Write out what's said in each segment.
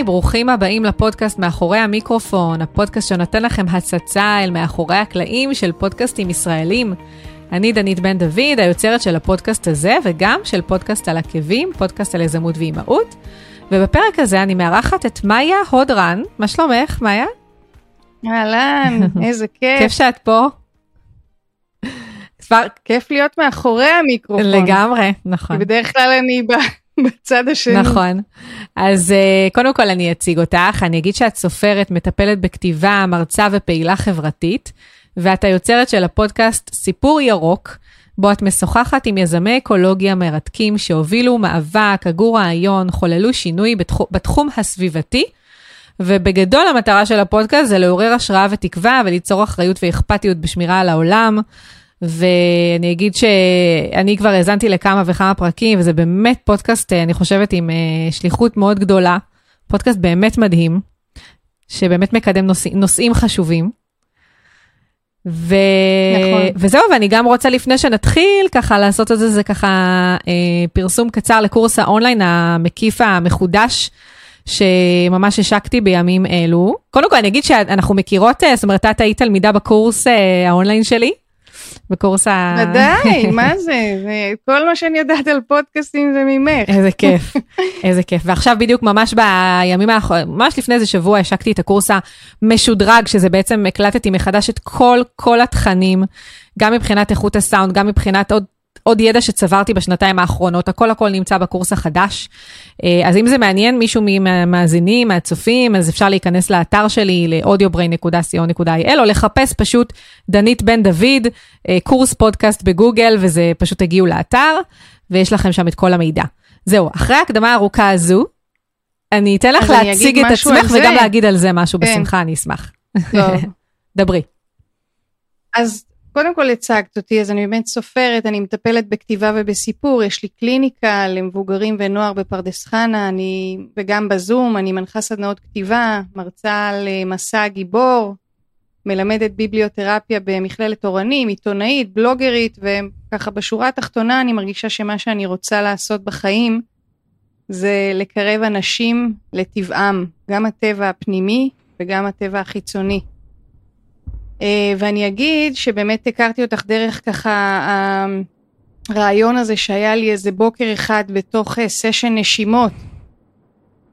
היי, ברוכים הבאים לפודקאסט מאחורי המיקרופון, הפודקאסט שנותן לכם הצצה אל מאחורי הקלעים של פודקאסטים ישראלים. אני דנית בן דוד, היוצרת של הפודקאסט הזה, וגם של פודקאסט על עקבים, פודקאסט על יזמות ואימהות. ובפרק הזה אני מארחת את מאיה הודרן. מה שלומך, מאיה? אהלן, איזה כיף. כיף שאת פה. כבר כיף להיות מאחורי המיקרופון. לגמרי, נכון. בדרך כלל אני בצד השני. נכון. אז uh, קודם כל אני אציג אותך, אני אגיד שאת סופרת, מטפלת בכתיבה, מרצה ופעילה חברתית, ואת היוצרת של הפודקאסט סיפור ירוק, בו את משוחחת עם יזמי אקולוגיה מרתקים שהובילו מאבק, הגו רעיון, חוללו שינוי בתחום, בתחום הסביבתי. ובגדול המטרה של הפודקאסט זה לעורר השראה ותקווה וליצור אחריות ואכפתיות בשמירה על העולם. ואני אגיד שאני כבר האזנתי לכמה וכמה פרקים, וזה באמת פודקאסט, אני חושבת, עם אה, שליחות מאוד גדולה. פודקאסט באמת מדהים, שבאמת מקדם נושא, נושאים חשובים. ו... נכון. וזהו, ואני גם רוצה לפני שנתחיל ככה לעשות את זה, זה ככה אה, פרסום קצר לקורס האונליין המקיף המחודש. שממש השקתי בימים אלו. קודם כל אני אגיד שאנחנו מכירות, אה, זאת אומרת, את היית תלמידה בקורס אה, האונליין שלי, בקורס ה... ודאי, מה זה? כל מה שאני יודעת על פודקאסטים זה ממך. איזה כיף, איזה כיף. ועכשיו בדיוק ממש בימים האחרונים, ממש לפני איזה שבוע השקתי את הקורס המשודרג, שזה בעצם הקלטתי מחדש את כל, כל התכנים, גם מבחינת איכות הסאונד, גם מבחינת עוד עוד ידע שצברתי בשנתיים האחרונות, הכל הכל נמצא בקורס החדש. אה, אז אם זה מעניין מישהו מהמאזינים, מהצופים, אז אפשר להיכנס לאתר שלי, ל-audiobrain.co.il, או לחפש פשוט דנית בן דוד, אה, קורס פודקאסט בגוגל, וזה פשוט תגיעו לאתר, ויש לכם שם את כל המידע. זהו, אחרי ההקדמה הארוכה הזו, אני אתן לך להציג את עצמך וגם להגיד על זה משהו, כן. בשמחה, אני אשמח. טוב. דברי. אז קודם כל הצגת אותי, אז אני באמת סופרת, אני מטפלת בכתיבה ובסיפור, יש לי קליניקה למבוגרים ונוער בפרדס חנה, אני, וגם בזום, אני מנחה סדנאות כתיבה, מרצה על אה, מסע הגיבור, מלמדת ביבליותרפיה במכללת אורנים, עיתונאית, בלוגרית, וככה בשורה התחתונה אני מרגישה שמה שאני רוצה לעשות בחיים זה לקרב אנשים לטבעם, גם הטבע הפנימי וגם הטבע החיצוני. אה, ואני אגיד שבאמת הכרתי אותך דרך ככה הרעיון הזה שהיה לי איזה בוקר אחד בתוך סשן אה, נשימות.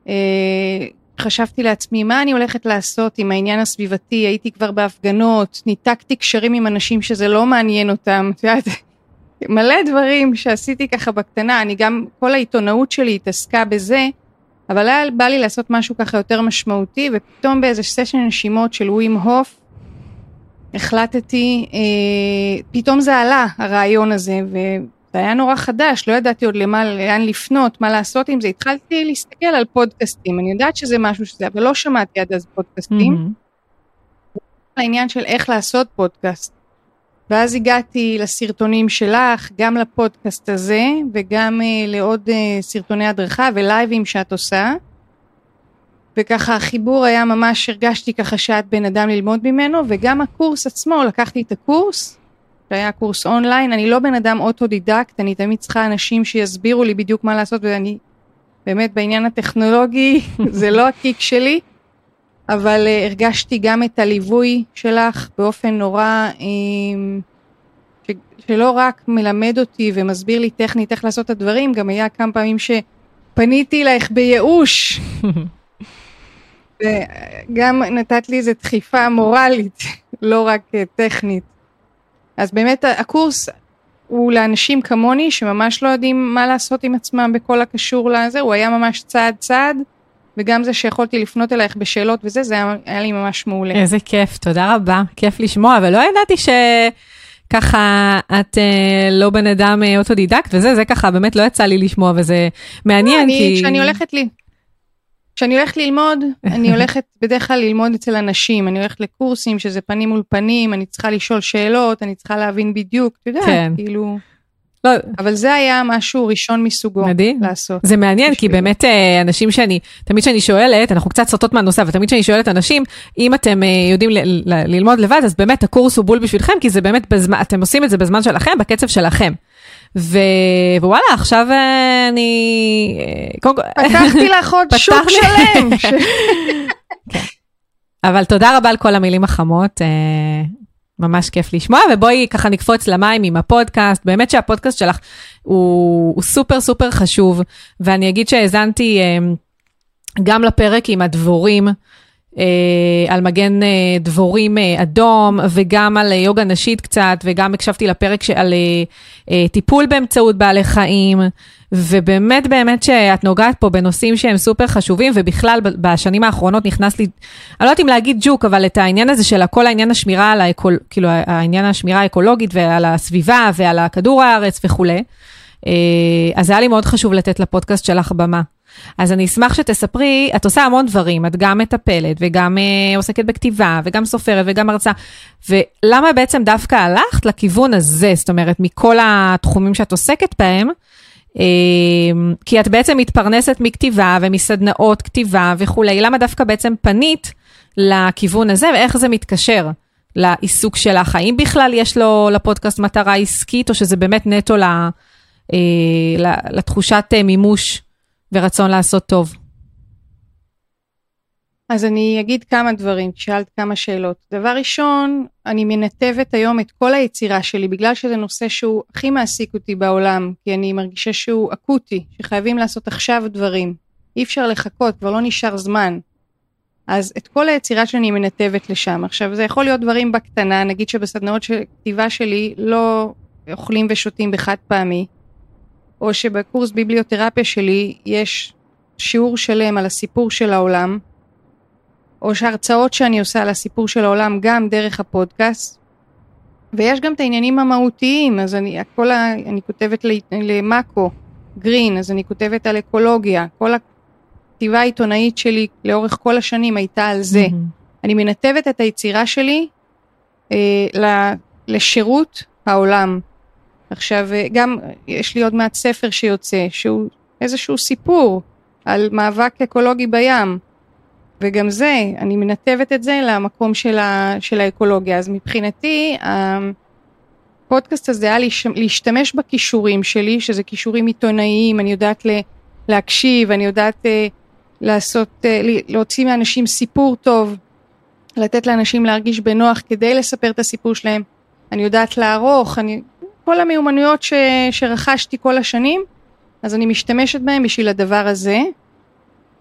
אה, חשבתי לעצמי מה אני הולכת לעשות עם העניין הסביבתי, הייתי כבר בהפגנות, ניתקתי קשרים עם אנשים שזה לא מעניין אותם, את יודעת, מלא דברים שעשיתי ככה בקטנה, אני גם, כל העיתונאות שלי התעסקה בזה, אבל היה בא לי לעשות משהו ככה יותר משמעותי, ופתאום באיזה סשן נשימות של ווים הוף, החלטתי, אה, פתאום זה עלה הרעיון הזה וזה היה נורא חדש, לא ידעתי עוד למה, לאן לפנות, מה לעשות עם זה, התחלתי להסתכל על פודקאסטים, אני יודעת שזה משהו שזה, אבל לא שמעתי עד אז פודקאסטים. Mm-hmm. העניין של איך לעשות פודקאסט. ואז הגעתי לסרטונים שלך, גם לפודקאסט הזה וגם אה, לעוד אה, סרטוני הדרכה ולייבים שאת עושה. וככה החיבור היה ממש, הרגשתי ככה שאת בן אדם ללמוד ממנו, וגם הקורס עצמו, לקחתי את הקורס, שהיה קורס אונליין, אני לא בן אדם אוטודידקט, אני תמיד צריכה אנשים שיסבירו לי בדיוק מה לעשות, ואני באמת בעניין הטכנולוגי, זה לא הקיק שלי, אבל uh, הרגשתי גם את הליווי שלך באופן נורא, um, ש, שלא רק מלמד אותי ומסביר לי טכנית איך לעשות את הדברים, גם היה כמה פעמים שפניתי אלייך בייאוש. וגם נתת לי איזה דחיפה מורלית, לא רק אה, טכנית. אז באמת הקורס הוא לאנשים כמוני שממש לא יודעים מה לעשות עם עצמם בכל הקשור לזה, הוא היה ממש צעד צעד, וגם זה שיכולתי לפנות אלייך בשאלות וזה, זה היה, היה לי ממש מעולה. איזה כיף, תודה רבה, כיף לשמוע, ולא ידעתי ש... ככה את אה, לא בן אדם אה, אוטודידקט וזה, זה ככה באמת לא יצא לי לשמוע וזה מעניין לא, אני, כי... כשאני הולכת לי, כשאני הולכת ללמוד, אני הולכת בדרך כלל ללמוד אצל אנשים, אני הולכת לקורסים שזה פנים מול פנים, אני צריכה לשאול שאלות, אני צריכה להבין בדיוק, אתה יודע, כן. כאילו... לא, אבל זה היה משהו ראשון מסוגו מדהים. לעשות. זה מעניין, כי. באמת אה, אנשים שאני, תמיד שאני שואלת, אנחנו קצת סוטות מהנושא, אבל תמיד שאני שואלת אנשים, אם אתם אה, יודעים ל- ל- ללמוד לבד, אז באמת הקורס הוא בול בשבילכם, כי זה באמת, בזמן, אתם עושים את זה בזמן שלכם, בקצב שלכם. ו... ווואלה, עכשיו אה, אני... פתחתי לך עוד שוק שלם. ש- אבל תודה רבה על כל המילים החמות, ממש כיף לשמוע, ובואי ככה נקפוץ למים עם הפודקאסט, באמת שהפודקאסט שלך הוא, הוא סופר סופר חשוב, ואני אגיד שהאזנתי אה, גם לפרק עם הדבורים, אה, על מגן אה, דבורים אה, אדום, וגם על יוגה נשית קצת, וגם הקשבתי לפרק על טיפול באמצעות בעלי חיים, ובאמת באמת שאת נוגעת פה בנושאים שהם סופר חשובים, ובכלל בשנים האחרונות נכנס לי, אני לא יודעת אם להגיד ג'וק, אבל את העניין הזה של כל העניין השמירה על האקול, כאילו העניין השמירה האקולוגית ועל הסביבה ועל הכדור הארץ וכולי. אה, אז היה לי מאוד חשוב לתת לפודקאסט שלך במה. אז אני אשמח שתספרי, את עושה המון דברים, את גם מטפלת וגם אה, עוסקת בכתיבה וגם סופרת וגם מרצה, ולמה בעצם דווקא הלכת לכיוון הזה, זאת אומרת, מכל התחומים שאת עוסקת בהם, כי את בעצם מתפרנסת מכתיבה ומסדנאות כתיבה וכולי, למה דווקא בעצם פנית לכיוון הזה ואיך זה מתקשר לעיסוק שלך? האם בכלל יש לו לפודקאסט מטרה עסקית, או שזה באמת נטו אה, לתחושת אה, מימוש ורצון לעשות טוב? אז אני אגיד כמה דברים, שאלת כמה שאלות. דבר ראשון, אני מנתבת היום את כל היצירה שלי, בגלל שזה נושא שהוא הכי מעסיק אותי בעולם, כי אני מרגישה שהוא אקוטי, שחייבים לעשות עכשיו דברים. אי אפשר לחכות, כבר לא נשאר זמן. אז את כל היצירה שלי אני מנתבת לשם. עכשיו, זה יכול להיות דברים בקטנה, נגיד שבסדנאות של כתיבה שלי לא אוכלים ושותים בחד פעמי, או שבקורס ביבליותרפיה שלי יש שיעור שלם על הסיפור של העולם, או שהרצאות שאני עושה על הסיפור של העולם גם דרך הפודקאסט, ויש גם את העניינים המהותיים, אז אני, הכל, ה- אני כותבת למאקו, גרין, אז אני כותבת על אקולוגיה, כל הכתיבה העיתונאית שלי לאורך כל השנים הייתה על זה. מהמם. אני מנתבת את היצירה שלי אה, ל- לשירות העולם. עכשיו, אה, גם יש לי עוד מעט ספר שיוצא, שהוא איזשהו סיפור על מאבק אקולוגי בים, וגם זה, אני מנתבת את זה למקום של, ה, של האקולוגיה. אז מבחינתי, הפודקאסט הזה היה להש- להשתמש בכישורים שלי, שזה כישורים עיתונאיים, אני יודעת להקשיב, אני יודעת אה, לעשות, אה, להוציא מאנשים סיפור טוב, לתת לאנשים להרגיש בנוח כדי לספר את הסיפור שלהם. אני יודעת לערוך, אני, כל המיומנויות ש, שרכשתי כל השנים, אז אני משתמשת בהם בשביל הדבר הזה.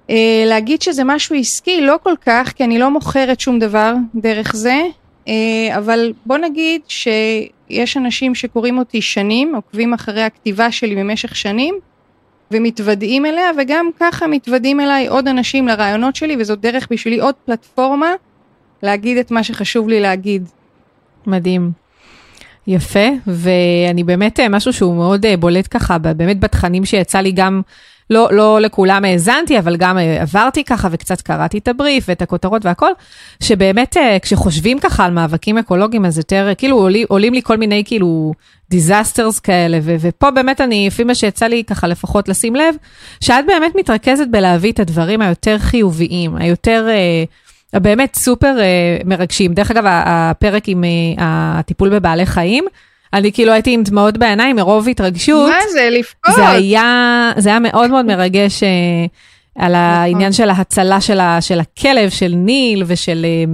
Uh, להגיד שזה משהו עסקי, לא כל כך, כי אני לא מוכרת שום דבר דרך זה, uh, אבל בוא נגיד שיש אנשים שקוראים אותי שנים, עוקבים אחרי הכתיבה שלי במשך שנים, ומתוודעים אליה, וגם ככה מתוודעים אליי עוד אנשים לרעיונות שלי, וזאת דרך בשבילי עוד פלטפורמה להגיד את מה שחשוב לי להגיד. מדהים. יפה, ואני באמת, אה, משהו שהוא מאוד אה, בולט ככה, באמת בתכנים שיצא לי גם, לא, לא לכולם האזנתי, אבל גם אה, עברתי ככה וקצת קראתי את הבריף ואת הכותרות והכל, שבאמת אה, כשחושבים ככה על מאבקים אקולוגיים, אז יותר, אה, כאילו עולים, עולים לי כל מיני כאילו disasters כאלה, ו- ופה באמת אני, לפי מה שיצא לי ככה לפחות לשים לב, שאת באמת מתרכזת בלהביא את הדברים היותר חיוביים, היותר... הבאמת סופר מרגשים. דרך אגב, הפרק עם הטיפול בבעלי חיים, אני כאילו הייתי עם דמעות בעיניים מרוב התרגשות. מה זה, לבכות? זה היה, זה היה מאוד מאוד מרגש אה, על העניין של ההצלה של, ה, של הכלב, של ניל ושל... אה,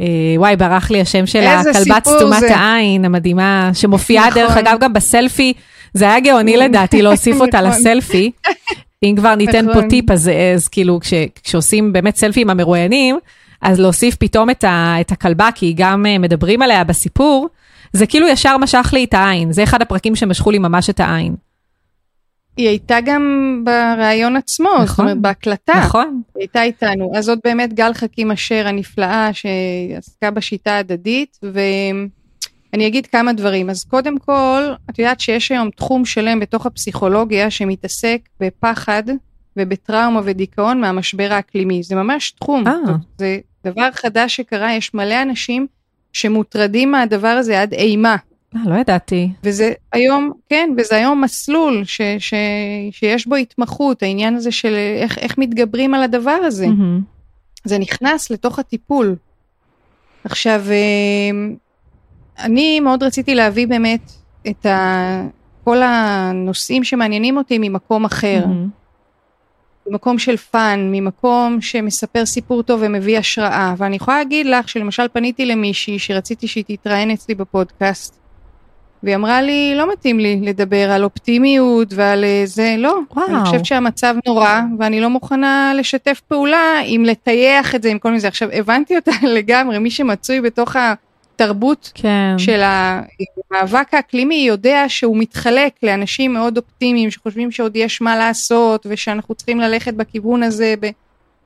אה, וואי, ברח לי השם של הכלבת סתומת זה. העין המדהימה, שמופיעה נכון. דרך אגב גם בסלפי, זה היה גאוני לדעתי להוסיף אותה נכון. לסלפי. אם כבר ניתן פה נכון. טיפ, אז, אז כאילו כש, כשעושים באמת סלפי עם המרואיינים, אז להוסיף פתאום את, ה, את הכלבה, כי גם מדברים עליה בסיפור, זה כאילו ישר משך לי את העין, זה אחד הפרקים שמשכו לי ממש את העין. היא הייתה גם בריאיון עצמו, נכון. זאת אומרת בהקלטה. נכון? היא הייתה איתנו. אז זאת באמת גל חכים אשר הנפלאה שעסקה בשיטה ההדדית, ואני אגיד כמה דברים. אז קודם כל, את יודעת שיש היום תחום שלם בתוך הפסיכולוגיה שמתעסק בפחד ובטראומה ודיכאון מהמשבר האקלימי. זה ממש תחום. אה. זאת- זה דבר חדש שקרה, יש מלא אנשים שמוטרדים מהדבר הזה עד אימה. אה, לא ידעתי. וזה היום, כן, וזה היום מסלול ש, ש, שיש בו התמחות, העניין הזה של איך, איך מתגברים על הדבר הזה. מהמם. זה נכנס לתוך הטיפול. עכשיו, אה, אני מאוד רציתי להביא באמת את ה, כל הנושאים שמעניינים אותי ממקום אחר. מהמם. ממקום של fun, ממקום שמספר סיפור טוב ומביא השראה. ואני יכולה להגיד לך שלמשל פניתי למישהי שרציתי שהיא תתראיין אצלי בפודקאסט, והיא אמרה לי, לא מתאים לי לדבר על אופטימיות ועל אה, זה, לא. וואו. אני חושבת שהמצב נורא, ואני לא מוכנה לשתף פעולה עם לטייח את זה, עם כל מיני זה. עכשיו, הבנתי אותה לגמרי, מי שמצוי בתוך התרבות כן. של המאבק האקלימי יודע שהוא מתחלק לאנשים מאוד אופטימיים שחושבים שעוד יש מה לעשות ושאנחנו צריכים ללכת בכיוון הזה ב...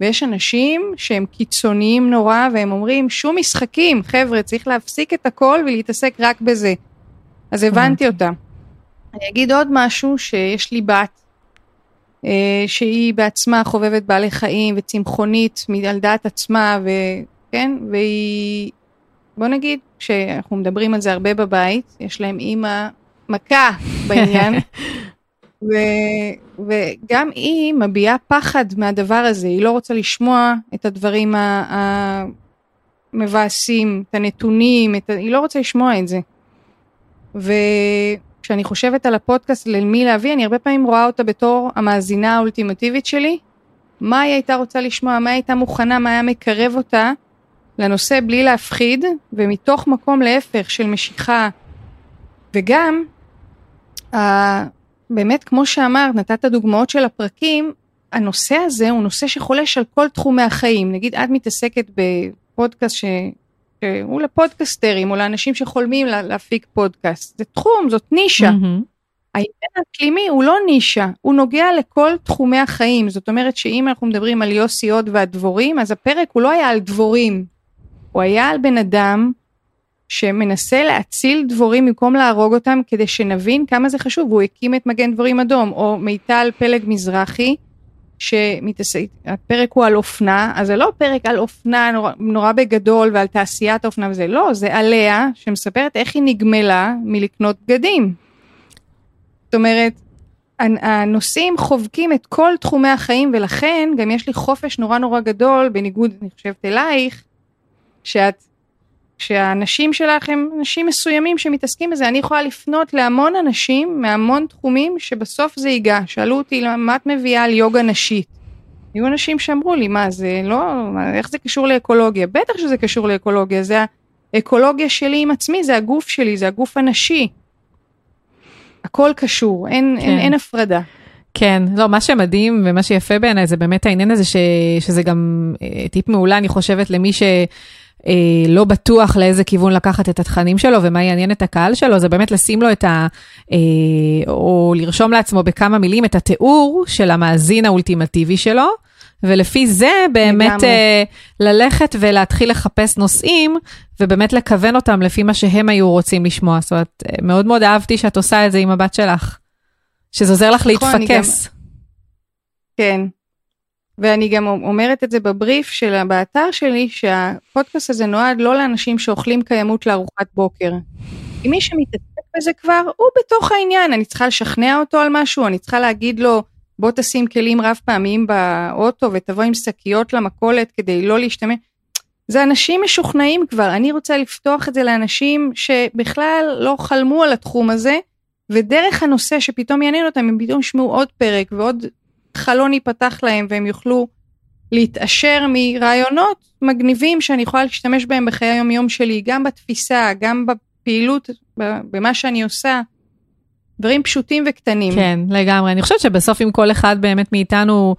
ויש אנשים שהם קיצוניים נורא והם אומרים שום משחקים חבר'ה צריך להפסיק את הכל ולהתעסק רק בזה. אז הבנתי אותה. אני אגיד עוד משהו שיש לי בת אה, שהיא בעצמה חובבת בעלי חיים וצמחונית על דעת עצמה וכן והיא בוא נגיד שאנחנו מדברים על זה הרבה בבית, יש להם אימא מכה בעניין, ו, וגם היא מביעה פחד מהדבר הזה, היא לא רוצה לשמוע את הדברים המבאסים, את הנתונים, את, היא לא רוצה לשמוע את זה. וכשאני חושבת על הפודקאסט למי להביא, אני הרבה פעמים רואה אותה בתור המאזינה האולטימטיבית שלי, מה היא הייתה רוצה לשמוע, מה היא הייתה מוכנה, מה היה מקרב אותה לנושא בלי להפחיד, ומתוך מקום להפך של משיכה. וגם, אה, באמת כמו שאמרת, נתת דוגמאות של הפרקים, הנושא הזה הוא נושא שחולש על כל תחומי החיים. נגיד את מתעסקת בפודקאסט ש... שהוא לפודקסטרים או לאנשים שחולמים לה- להפיק פודקאסט. זה תחום, זאת נישה. מהמם. העניין האקלימי הוא לא נישה, הוא נוגע לכל תחומי החיים. זאת אומרת שאם אנחנו מדברים על יוסי הוד והדבורים, אז הפרק הוא לא היה על דבורים. הוא היה על בן אדם שמנסה להציל דבורים במקום להרוג אותם כדי שנבין כמה זה חשוב. והוא הקים את מגן דבורים אדום, או מיטל פלג מזרחי, שמתעסק, הפרק הוא על אופנה, אז זה לא פרק על אופנה נורא, נורא בגדול ועל תעשיית האופנה וזה, לא, זה עליה שמספרת איך היא נגמלה מלקנות בגדים. זאת אומרת, הנ- הנושאים חובקים את כל תחומי החיים ולכן גם יש לי חופש נורא נורא גדול בניגוד אני חושבת אלייך שאת שהאנשים שלך הם אנשים מסוימים שמתעסקים בזה אני יכולה לפנות להמון אנשים מהמון תחומים שבסוף זה ייגע שאלו אותי מה את מביאה על יוגה נשית. היו אנשים שאמרו לי מה זה לא מה, איך זה קשור לאקולוגיה בטח שזה קשור לאקולוגיה זה האקולוגיה שלי עם עצמי זה הגוף שלי זה הגוף הנשי. הכל קשור אין, כן. אין, אין הפרדה. כן, לא, מה שמדהים ומה שיפה בעיניי זה באמת העניין הזה ש, שזה גם אה, טיפ מעולה, אני חושבת, למי ש... אה, לא בטוח לאיזה כיוון לקחת את התכנים שלו ומה יעניין את הקהל שלו, זה באמת לשים לו את ה... אה, או לרשום לעצמו בכמה מילים את התיאור של המאזין האולטימטיבי שלו, ולפי זה באמת. אה, ללכת ולהתחיל לחפש נושאים, ובאמת לכוון אותם לפי מה שהם היו רוצים לשמוע. זאת אומרת, אה, מאוד מאוד אהבתי שאת עושה את זה עם הבת שלך, שזה עוזר לך נכון, להתפקס. כן. ואני גם אומרת את זה בבריף של באתר שלי, שהפודקאסט הזה נועד לא לאנשים שאוכלים קיימות לארוחת בוקר. כי מי שמתעסק בזה כבר, הוא בתוך העניין, אני צריכה לשכנע אותו על משהו, אני צריכה להגיד לו, בוא תשים כלים רב פעמיים באוטו ותבוא עם שקיות למכולת כדי לא להשתמש. זה אנשים משוכנעים כבר, אני רוצה לפתוח את זה לאנשים שבכלל לא חלמו על התחום הזה, ודרך הנושא שפתאום יעניין אותם, הם פתאום ישמעו עוד פרק ועוד חלון ייפתח להם והם יוכלו להתעשר מרעיונות מגניבים שאני יכולה להשתמש בהם בחיי היום יום שלי, גם בתפיסה, גם בפעילות, במה שאני עושה. דברים פשוטים וקטנים. כן, לגמרי. אני חושבת שבסוף אם כל אחד באמת מאיתנו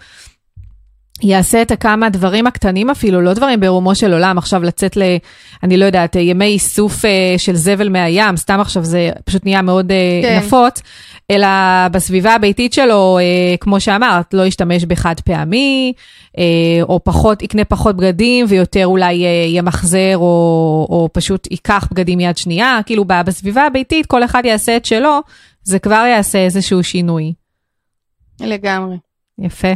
יעשה את הכמה דברים הקטנים אפילו, לא דברים ברומו של עולם, עכשיו לצאת ל... אני לא יודעת, ימי איסוף אה, של זבל מהים, סתם עכשיו זה פשוט נהיה מאוד אה, כן. נפוץ, אלא בסביבה הביתית שלו, אה, כמו שאמרת, לא ישתמש בחד פעמי, או פחות, יקנה פחות בגדים ויותר אולי ימחזר, או, או פשוט ייקח בגדים יד שנייה, כאילו בסביבה הביתית כל אחד יעשה את שלו, זה כבר יעשה איזשהו שינוי. לגמרי. יפה.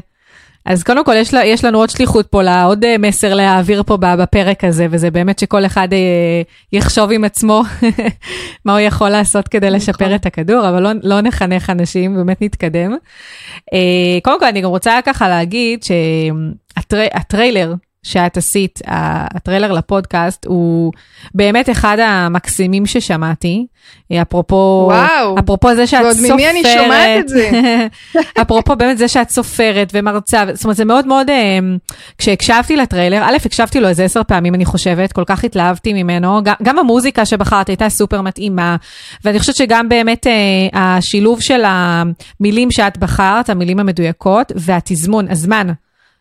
אז קודם כל יש, יש לנו עוד שליחות פה, לעוד אה, מסר להעביר פה בפרק הזה, וזה באמת שכל אחד אה, יחשוב עם עצמו מה הוא יכול לעשות כדי לשפר נכון. את הכדור, אבל לא, לא נחנך אנשים, באמת נתקדם. אה, קודם כל אני גם רוצה ככה להגיד שהטריילר שאת עשית, הטריילר לפודקאסט, הוא באמת אחד המקסימים ששמעתי. אפרופו, וואו, אפרופו זה שאת סופרת, ועוד ממי אני שומעת את זה? אפרופו באמת זה שאת סופרת ומרצה, זאת אומרת זה מאוד מאוד, אה, כשהקשבתי לטריילר, א', הקשבתי לו איזה עשר פעמים אני חושבת, כל כך התלהבתי ממנו, גם, גם המוזיקה שבחרת הייתה סופר מתאימה, ואני חושבת שגם באמת אה, השילוב של המילים שאת בחרת, המילים המדויקות, והתזמון, הזמן.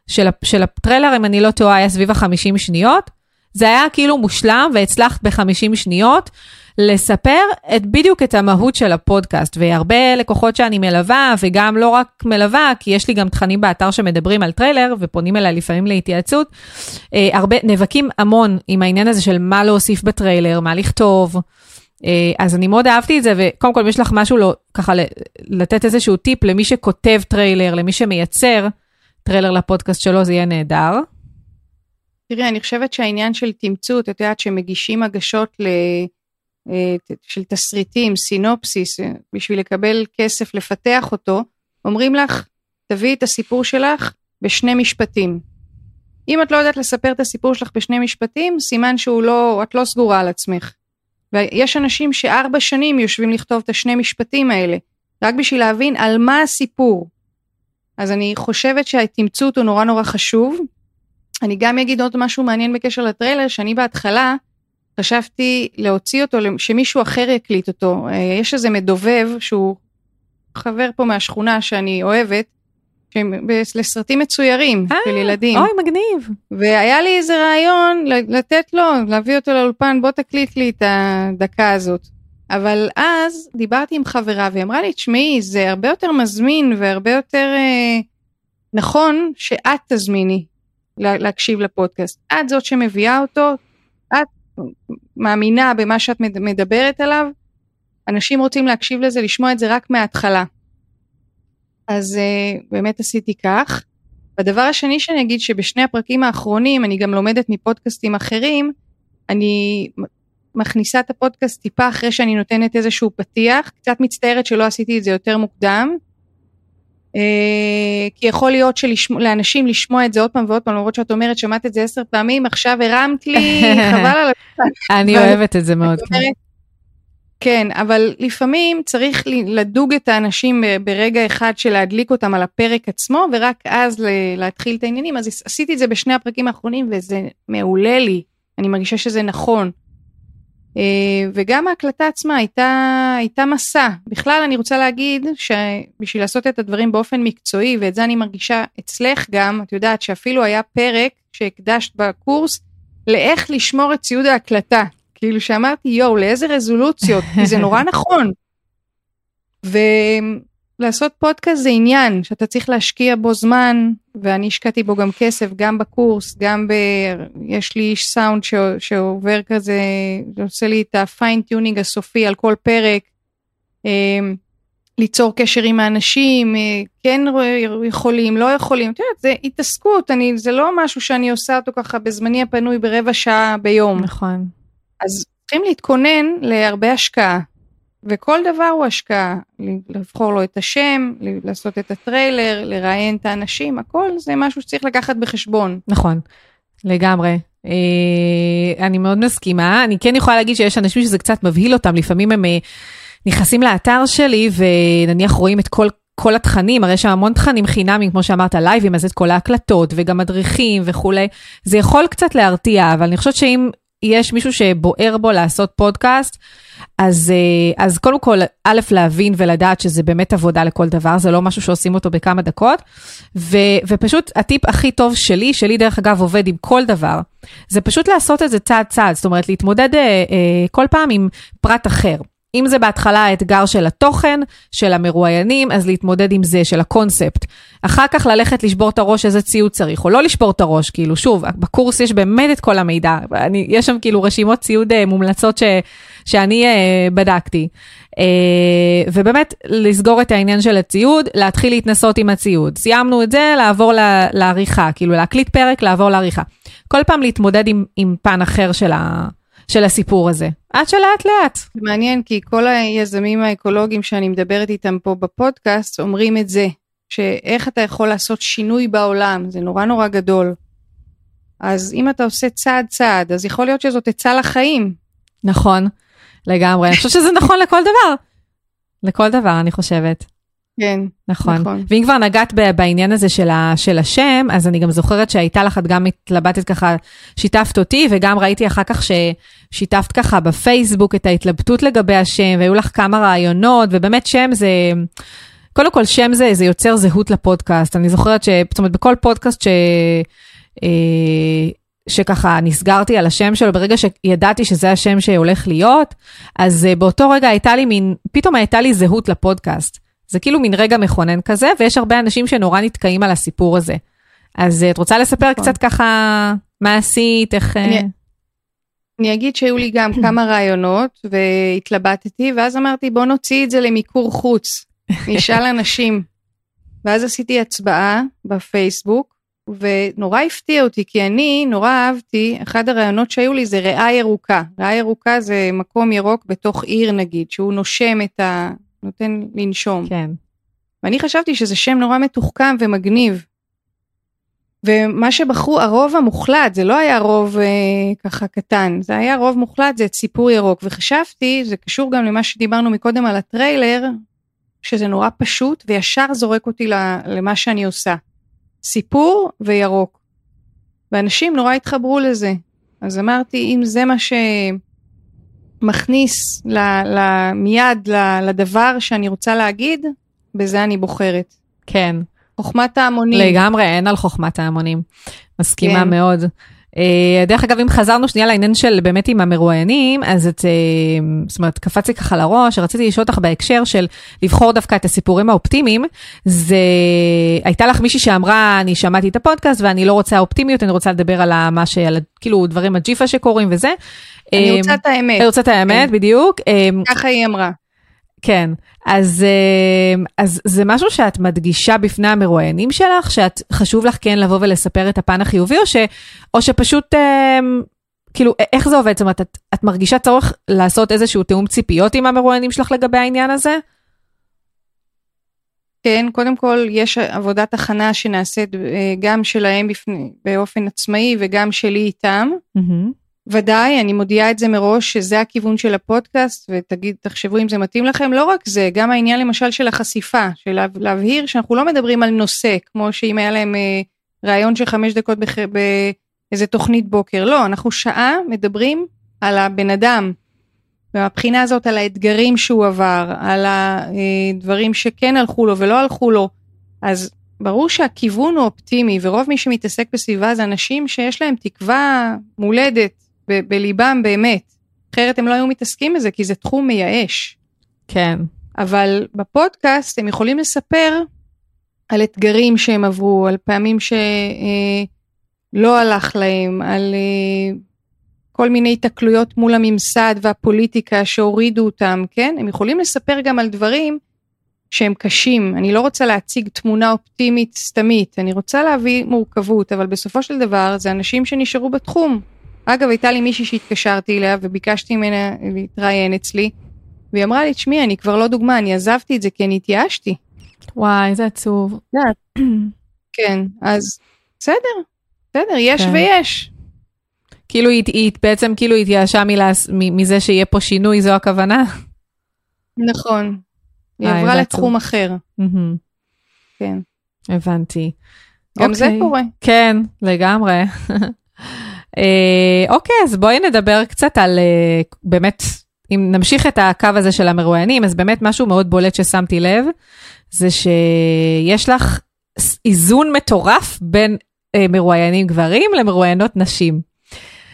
של, של הטריילר, אם אני לא טועה, היה סביב ה-50 שניות. זה היה כאילו מושלם והצלחת ב-50 שניות לספר את, בדיוק את המהות של הפודקאסט. והרבה לקוחות שאני מלווה, וגם לא רק מלווה, כי יש לי גם תכנים באתר שמדברים על טריילר ופונים אליי לפעמים להתייעצות, אה, הרבה, נאבקים המון עם העניין הזה של מה להוסיף בטריילר, מה לכתוב. אה, אז אני מאוד אהבתי את זה, וקודם כל, אם יש לך משהו לא, ככה לתת איזשהו טיפ למי שכותב טריילר, למי שמייצר, טריילר לפודקאסט שלו, זה יהיה נהדר. תראי, אני חושבת שהעניין של תמצות, את יודעת שמגישים הגשות ל... אה, של תסריטים, סינופסיס, אה, בשביל לקבל כסף לפתח אותו, אומרים לך, תביאי את הסיפור שלך בשני משפטים. אם את לא יודעת לספר את הסיפור שלך בשני משפטים, סימן שהוא לא, את לא סגורה על עצמך. ויש אנשים שארבע שנים יושבים לכתוב את השני משפטים האלה, רק בשביל להבין על מה הסיפור. אז אני חושבת שהתמצות הוא נורא נורא חשוב. אני גם אגיד עוד משהו מעניין בקשר לטריילר, שאני בהתחלה חשבתי להוציא אותו, שמישהו אחר יקליט אותו. אה, יש איזה מדובב שהוא חבר פה מהשכונה שאני אוהבת, לסרטים מצוירים 아, אה, של ילדים. אוי, מגניב. והיה לי איזה רעיון לתת לו, להביא אותו לאולפן, בוא תקליט לי את הדקה הזאת. אבל אז דיברתי עם חברה והיא אמרה לי, תשמעי, זה הרבה יותר מזמין והרבה יותר אה, נכון שאת תזמיני לה, להקשיב לפודקאסט. את זאת שמביאה אותו, את מאמינה במה שאת מדברת עליו, אנשים רוצים להקשיב לזה, לשמוע את זה רק מההתחלה. אז אה, באמת עשיתי כך. והדבר השני שאני אגיד שבשני הפרקים האחרונים, אני גם לומדת מפודקאסטים אחרים, אני מכניסה את הפודקאסט טיפה אחרי שאני נותנת איזשהו פתיח, קצת מצטערת שלא עשיתי את זה יותר מוקדם, אה, כי יכול להיות שלאנשים לשמוע את זה עוד פעם ועוד פעם, למרות שאת אומרת שמעת את זה עשר פעמים, עכשיו הרמת לי, חבל על הזמן. אני אוהבת את זה מאוד. כן. כן, אבל לפעמים צריך לדוג את האנשים ברגע אחד של להדליק אותם על הפרק עצמו, ורק אז להתחיל את העניינים. אז עשיתי את זה בשני הפרקים האחרונים, וזה מעולה לי. אני מרגישה שזה נכון. אה, וגם ההקלטה עצמה הייתה, הייתה מסע. בכלל אני רוצה להגיד שבשביל לעשות את הדברים באופן מקצועי, ואת זה אני מרגישה אצלך גם, את יודעת שאפילו היה פרק שהקדשת בקורס לאיך לשמור את ציוד ההקלטה. כאילו שאמרתי יואו לאיזה רזולוציות, כי זה נורא נכון. ו... לעשות פודקאסט זה עניין שאתה צריך להשקיע בו זמן ואני השקעתי בו גם כסף גם בקורס גם ב... יש לי איש סאונד ש... שעובר כזה עושה לי את ה fine tuning הסופי על כל פרק. אמ, ליצור קשר עם האנשים אה, כן יכולים לא יכולים. את יודעת זה התעסקות אני זה לא משהו שאני עושה אותו ככה בזמני הפנוי ברבע שעה ביום. נכון. אז צריכים להתכונן להרבה השקעה וכל דבר הוא השקעה, לבחור לו את השם, לעשות את הטריילר, לראיין את האנשים, הכל זה משהו שצריך לקחת בחשבון. נכון, לגמרי. אה, אני מאוד מסכימה, אני כן יכולה להגיד שיש אנשים שזה קצת מבהיל אותם, לפעמים הם אה, נכנסים לאתר שלי ונניח רואים את כל כל התכנים, הרי יש שם המון תכנים חינמים, כמו שאמרת, לייבים, אז את כל ההקלטות וגם מדריכים וכולי. זה יכול קצת להרתיע, אבל אני חושבת שאם יש מישהו שבוער בו לעשות פודקאסט, אז, אה, אז קודם כל, א', להבין ולדעת שזה באמת עבודה לכל דבר, זה לא משהו שעושים אותו בכמה דקות, ו, ופשוט הטיפ הכי טוב שלי, שלי דרך אגב עובד עם כל דבר, זה פשוט לעשות את זה צעד צעד, זאת אומרת להתמודד אה, אה, כל פעם עם פרט אחר. אם זה בהתחלה האתגר של התוכן, של המרואיינים, אז להתמודד עם זה, של הקונספט. אחר כך ללכת לשבור את הראש איזה ציוד צריך, או לא לשבור את הראש, כאילו, שוב, בקורס יש באמת את כל המידע. אני, יש שם כאילו רשימות ציוד uh, מומלצות ש, שאני uh, בדקתי. Uh, ובאמת, לסגור את העניין של הציוד, להתחיל להתנסות עם הציוד. סיימנו את זה, לעבור לה, לעריכה, כאילו להקליט פרק, לעבור לעריכה. כל פעם להתמודד עם, עם פן אחר של, ה, של הסיפור הזה. עד שלאט לאט. מעניין, כי כל היזמים האקולוגיים שאני מדברת איתם פה בפודקאסט אומרים את זה, שאיך אתה יכול לעשות שינוי בעולם, זה נורא נורא גדול. אז אם אתה עושה צעד צעד, אז יכול להיות שזאת עצה לחיים. נכון, לגמרי. אני חושבת שזה נכון לכל דבר. לכל דבר, אני חושבת. כן, נכון. נכון. ואם כבר נגעת בעניין הזה של, ה, של השם, אז אני גם זוכרת שהייתה לך, את גם התלבטת ככה, שיתפת אותי, וגם ראיתי אחר כך ששיתפת ככה בפייסבוק את ההתלבטות לגבי השם, והיו לך כמה רעיונות, ובאמת שם זה... קודם כל, שם זה, זה יוצר זהות לפודקאסט. אני זוכרת ש... זאת אומרת, בכל פודקאסט ש... אה, שככה נסגרתי על השם שלו, ברגע שידעתי שזה השם שהולך להיות, אז אה, באותו רגע הייתה לי מין, פתאום הייתה לי זהות לפודקאסט. זה כאילו מין רגע מכונן כזה, ויש הרבה אנשים שנורא נתקעים על הסיפור הזה. אז אה, את רוצה לספר נכון. קצת ככה מה עשית, איך... אני, אני אגיד שהיו לי גם כמה רעיונות והתלבטתי, ואז אמרתי בוא נוציא את זה למיקור חוץ. נשאל אנשים. ואז עשיתי הצבעה בפייסבוק, ונורא הפתיע אותי, כי אני נורא אהבתי, אחד הרעיונות שהיו לי זה ריאה ירוקה. ריאה ירוקה זה מקום ירוק בתוך עיר נגיד, שהוא נושם את ה... נותן לנשום. כן. ואני חשבתי שזה שם נורא מתוחכם ומגניב. ומה שבחרו, הרוב המוחלט, זה לא היה רוב אה, ככה קטן, זה היה רוב מוחלט, זה את סיפור ירוק. וחשבתי, זה קשור גם למה שדיברנו מקודם על הטריילר, שזה נורא פשוט וישר זורק אותי למה שאני עושה. סיפור וירוק. ואנשים נורא התחברו לזה. אז אמרתי, אם זה מה שמכניס ל, ל, מיד ל, לדבר שאני רוצה להגיד, בזה אני בוחרת. כן. חוכמת ההמונים. לגמרי, אין על חוכמת ההמונים. מסכימה כן. מאוד. Uh, דרך אגב, אם חזרנו שנייה לעניין של באמת עם המרואיינים, אז את, uh, זאת אומרת, קפץ לי ככה לראש, רציתי לשאול אותך בהקשר של לבחור דווקא את הסיפורים האופטימיים. זה, הייתה לך מישהי שאמרה, אני שמעתי את הפודקאסט ואני לא רוצה אופטימיות, אני רוצה לדבר על מה ש... על, כאילו, דברים הג'יפה שקורים וזה. אני רוצה את האמת. אני רוצה את האמת, כן. בדיוק. ככה היא אמרה. כן, אז, אה, אז זה משהו שאת מדגישה בפני המרואיינים שלך, שאת חשוב לך כן לבוא ולספר את הפן החיובי, או, ש, או שפשוט, אה, כאילו, איך זה עובד? זאת אומרת, את, את מרגישה צורך לעשות איזשהו תיאום ציפיות עם המרואיינים שלך לגבי העניין הזה? כן, קודם כל יש עבודת הכנה שנעשית אה, גם שלהם בפני, באופן עצמאי וגם שלי איתם. Mm-hmm. ודאי, אני מודיעה את זה מראש שזה הכיוון של הפודקאסט ותגיד, תחשבו אם זה מתאים לכם. לא רק זה, גם העניין למשל של החשיפה, של להבהיר שאנחנו לא מדברים על נושא, כמו שאם היה להם אה, ראיון של חמש דקות בח... באיזה תוכנית בוקר. לא, אנחנו שעה מדברים על הבן אדם. ומהבחינה הזאת על האתגרים שהוא עבר, על הדברים שכן הלכו לו ולא הלכו לו. אז ברור שהכיוון הוא אופטימי, ורוב מי שמתעסק בסביבה זה אנשים שיש להם תקווה מולדת ב- בליבם באמת. אחרת הם לא היו מתעסקים בזה, כי זה תחום מייאש. כן. אבל בפודקאסט הם יכולים לספר על אתגרים שהם עברו, על פעמים שלא אה, הלך להם, על אה, כל מיני התקלויות מול הממסד והפוליטיקה שהורידו אותם, כן? הם יכולים לספר גם על דברים שהם קשים. אני לא רוצה להציג תמונה אופטימית סתמית, אני רוצה להביא מורכבות, אבל בסופו של דבר זה אנשים שנשארו בתחום. אגב, הייתה לי מישהי שהתקשרתי אליה וביקשתי ממנה להתראיין אצלי, והיא אמרה לי, תשמעי, אני כבר לא דוגמה, אני עזבתי את זה כי אני התייאשתי. וואי, איזה עצוב. כן, אז בסדר, בסדר, יש כן. ויש. כאילו היא, היא בעצם כאילו התייאשה מזה שיהיה פה שינוי, זו הכוונה? נכון. היא עברה לתחום אחר. כן. הבנתי. גם אוקיי. זה קורה. כן, לגמרי. אה, אוקיי, אז בואי נדבר קצת על אה, באמת, אם נמשיך את הקו הזה של המרואיינים, אז באמת משהו מאוד בולט ששמתי לב, זה שיש לך איזון מטורף בין אה, מרואיינים גברים למרואיינות נשים.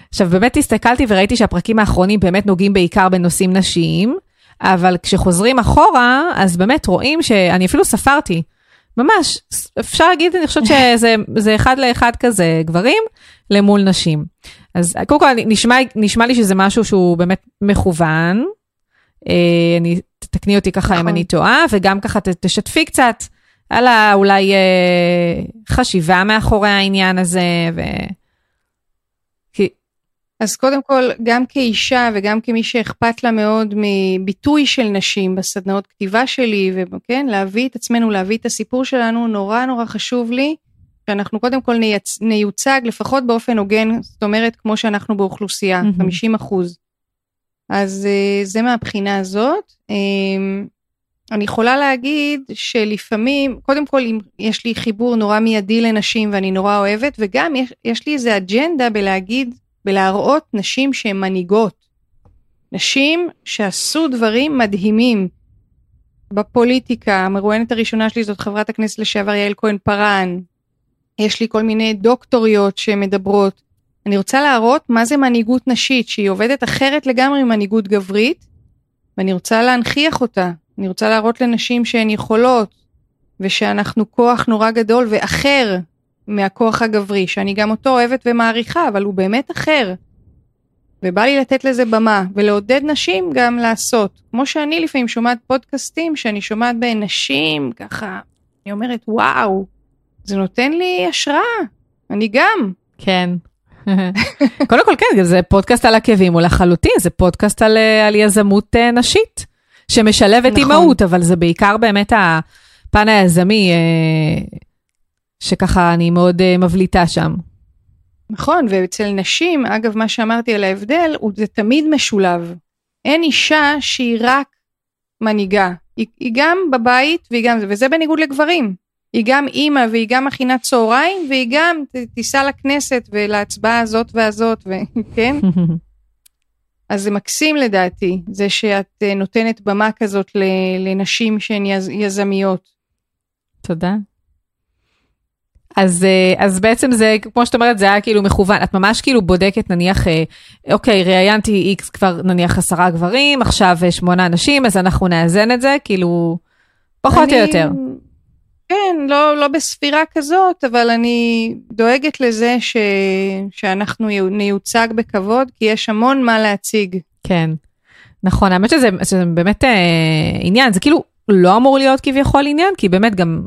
עכשיו באמת הסתכלתי וראיתי שהפרקים האחרונים באמת נוגעים בעיקר בנושאים נשיים, אבל כשחוזרים אחורה, אז באמת רואים שאני אפילו ספרתי, ממש, אפשר להגיד, אני חושבת שזה אחד לאחד כזה גברים למול נשים. אז קודם כל נשמע, נשמע לי שזה משהו שהוא באמת מכוון. אה, אני, תתקני אותי ככה אם נכון. אני טועה, וגם ככה ת, תשתפי קצת על האולי אה, חשיבה מאחורי העניין הזה. ו... אז קודם כל, גם כאישה וגם כמי שאכפת לה מאוד מביטוי של נשים בסדנאות כתיבה שלי, וכן, להביא את עצמנו, להביא את הסיפור שלנו, נורא נורא חשוב לי שאנחנו קודם כל נייצ... ניוצג לפחות באופן הוגן, זאת אומרת, כמו שאנחנו באוכלוסייה, מהמם. 50 אחוז. אז אה, זה מהבחינה הזאת. אה, אני יכולה להגיד שלפעמים, קודם כל יש לי חיבור נורא מיידי לנשים ואני נורא אוהבת, וגם יש, יש לי איזה אג'נדה בלהגיד, בלהראות נשים שהן מנהיגות. נשים שעשו דברים מדהימים. בפוליטיקה, המרואיינת הראשונה שלי זאת חברת הכנסת לשעבר יעל כהן פארן. יש לי כל מיני דוקטוריות שמדברות. אני רוצה להראות מה זה מנהיגות נשית, שהיא עובדת אחרת לגמרי ממנהיגות גברית, ואני רוצה להנכיח אותה. אני רוצה להראות לנשים שהן יכולות, ושאנחנו כוח נורא גדול ואחר מהכוח הגברי, שאני גם אותו אוהבת ומעריכה, אבל הוא באמת אחר. ובא לי לתת לזה במה, ולעודד נשים גם לעשות. כמו שאני לפעמים שומעת פודקאסטים, שאני שומעת בהן נשים, ככה, אני אומרת, וואו, זה נותן לי השראה, אני גם. כן. קודם כל כן, זה פודקאסט על עקבים, הוא לחלוטין, זה פודקאסט על, אה, על יזמות אה, נשית, שמשלבת נכון. אימהות, אבל זה בעיקר באמת הפן היזמי, אה, שככה אני מאוד אה, מבליטה שם. נכון, ואצל נשים, אגב, מה שאמרתי על ההבדל, הוא- זה תמיד משולב. אין אישה שהיא רק מנהיגה. היא, היא גם בבית, והיא גם זה, וזה בניגוד לגברים. היא גם אימא, והיא גם מכינת צהריים, והיא גם תיסע לכנסת ולהצבעה הזאת והזאת, וכן? אז זה מקסים לדעתי, זה שאת אה, נותנת במה כזאת לנשים שהן יז, יזמיות. תודה. אז, אה, אז בעצם זה, כמו שאת אומרת, זה היה כאילו מכוון, את ממש כאילו בודקת נניח, אה, אוקיי, ראיינתי איקס כבר נניח עשרה גברים, עכשיו אה, שמונה נשים, אז אנחנו נאזן את זה, כאילו, פחות או אני- יותר. כן, לא, לא בספירה כזאת, אבל אני דואגת לזה ש... שאנחנו יו- ניוצג בכבוד, כי יש המון מה להציג. כן, נכון, האמת שזה, שזה באמת אה, עניין, זה כאילו לא אמור להיות כביכול עניין, כי באמת גם,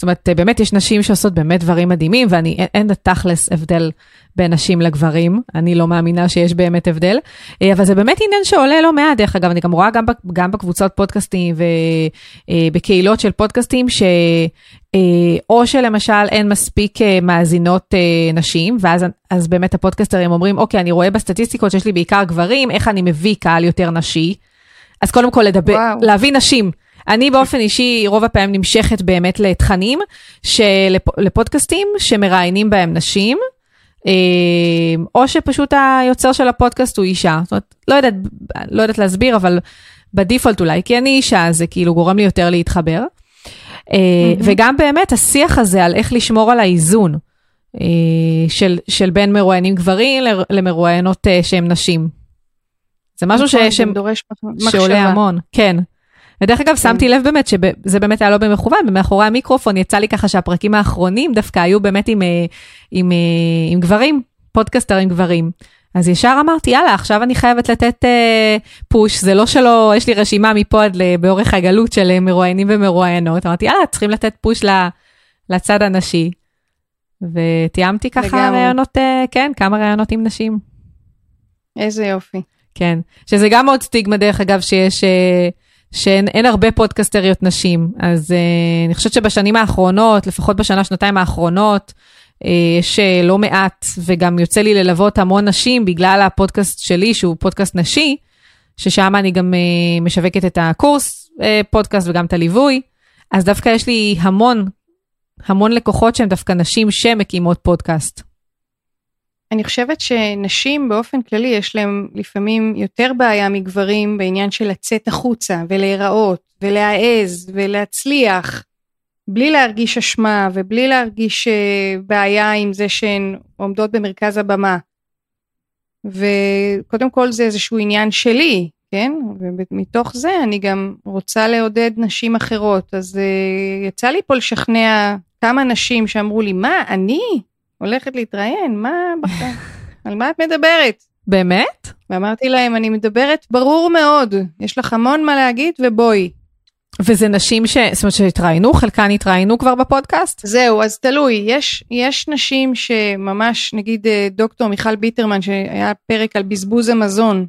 זאת אומרת, אה, באמת יש נשים שעושות באמת דברים מדהימים, ואני, אין, אין בתכלס הבדל בין נשים לגברים, אני לא מאמינה שיש באמת הבדל, אה, אבל זה באמת עניין שעולה לא מעט, דרך אגב, אני גם רואה גם, גם בקבוצות פודקאסטים ובקהילות של פודקאסטים, ש... אה, או שלמשל אין מספיק אה, מאזינות אה, נשים, ואז אז באמת הפודקסטרים אומרים, אוקיי, אני רואה בסטטיסטיקות שיש לי בעיקר גברים, איך אני מביא קהל יותר נשי? אז קודם כל לדבר, וואו. להביא נשים. אני באופן אישי רוב הפעמים נמשכת באמת לתכנים, שלפ, לפודקאסטים שמראיינים בהם נשים, אה, או שפשוט היוצר של הפודקאסט הוא אישה. זאת אומרת, לא יודעת, לא יודעת להסביר, אבל בדיפולט אולי, כי אני אישה, זה כאילו גורם לי יותר להתחבר. מהמם. וגם באמת השיח הזה על איך לשמור על האיזון אה, של, של בין מרואיינים גברים למרואיינות שהם נשים. זה משהו ש, נכון, ש, דורש מח- שעולה. המון, כן. ודרך אגב, שמתי לב באמת שזה באמת היה לא במכוון, ומאחורי המיקרופון יצא לי ככה שהפרקים האחרונים דווקא היו באמת עם, אה, עם, אה, עם גברים, פודקאסטרים גברים. אז ישר אמרתי, יאללה, עכשיו אני חייבת לתת אה, פוש, זה לא שלא, יש לי רשימה מפה עד באורך הגלות של אה, מרואיינים ומרואיינות. אמרתי, יאללה, צריכים לתת פוש ל, לצד הנשי. ותיאמתי ככה לגמרי. ראיונות, אה, כן, כמה ראיונות עם נשים. איזה יופי. כן, שזה גם עוד סטיגמה דרך אגב שיש, אה, שאין אין הרבה פודקסטריות נשים, אז אה, אני חושבת שבשנים האחרונות, לפחות בשנה, שנתיים האחרונות, אה, יש אה, לא מעט, וגם יוצא לי ללוות המון נשים בגלל הפודקאסט שלי, שהוא פודקאסט נשי, ששם אני גם אה, משווקת את הקורס אה, פודקאסט וגם את הליווי, אז דווקא יש לי המון, המון לקוחות שהן דווקא נשים שמקימות פודקאסט. אני חושבת שנשים באופן כללי יש להם לפעמים יותר בעיה מגברים בעניין של לצאת החוצה ולהיראות ולהעז ולהצליח בלי להרגיש אשמה ובלי להרגיש אה, בעיה עם זה שהן עומדות במרכז הבמה. וקודם כל זה איזשהו עניין שלי, כן? ומתוך זה אני גם רוצה לעודד נשים אחרות. אז uh, יצא לי פה לשכנע כמה נשים שאמרו לי, מה, אני הולכת להתראיין? מה, על מה את מדברת? באמת? ואמרתי להם, אני מדברת ברור מאוד, יש לך המון מה להגיד ובואי. וזה נשים ש... זאת אומרת שהתראיינו, חלקן התראיינו כבר בפודקאסט? זהו, אז תלוי, יש, יש נשים שממש, נגיד אה, דוקטור מיכל ביטרמן, שהיה פרק על בזבוז המזון,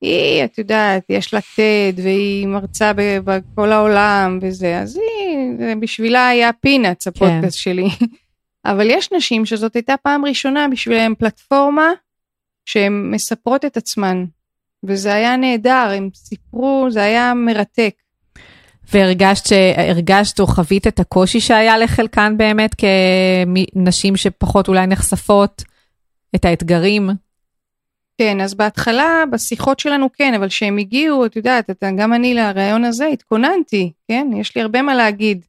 היא, את יודעת, יש לה TED והיא מרצה בכל העולם וזה, אז היא, בשבילה היה פינאץ הפודקאסט כן. שלי. אבל יש נשים שזאת הייתה פעם ראשונה בשבילם פלטפורמה שהן מספרות את עצמן, וזה היה נהדר, הם סיפרו, זה היה מרתק. והרגשת שהרגשת או חווית את הקושי שהיה לחלקן באמת כנשים שפחות אולי נחשפות, את האתגרים? כן, אז בהתחלה, בשיחות שלנו כן, אבל כשהם הגיעו, את יודעת, גם אני לרעיון הזה התכוננתי, כן? יש לי הרבה מה להגיד.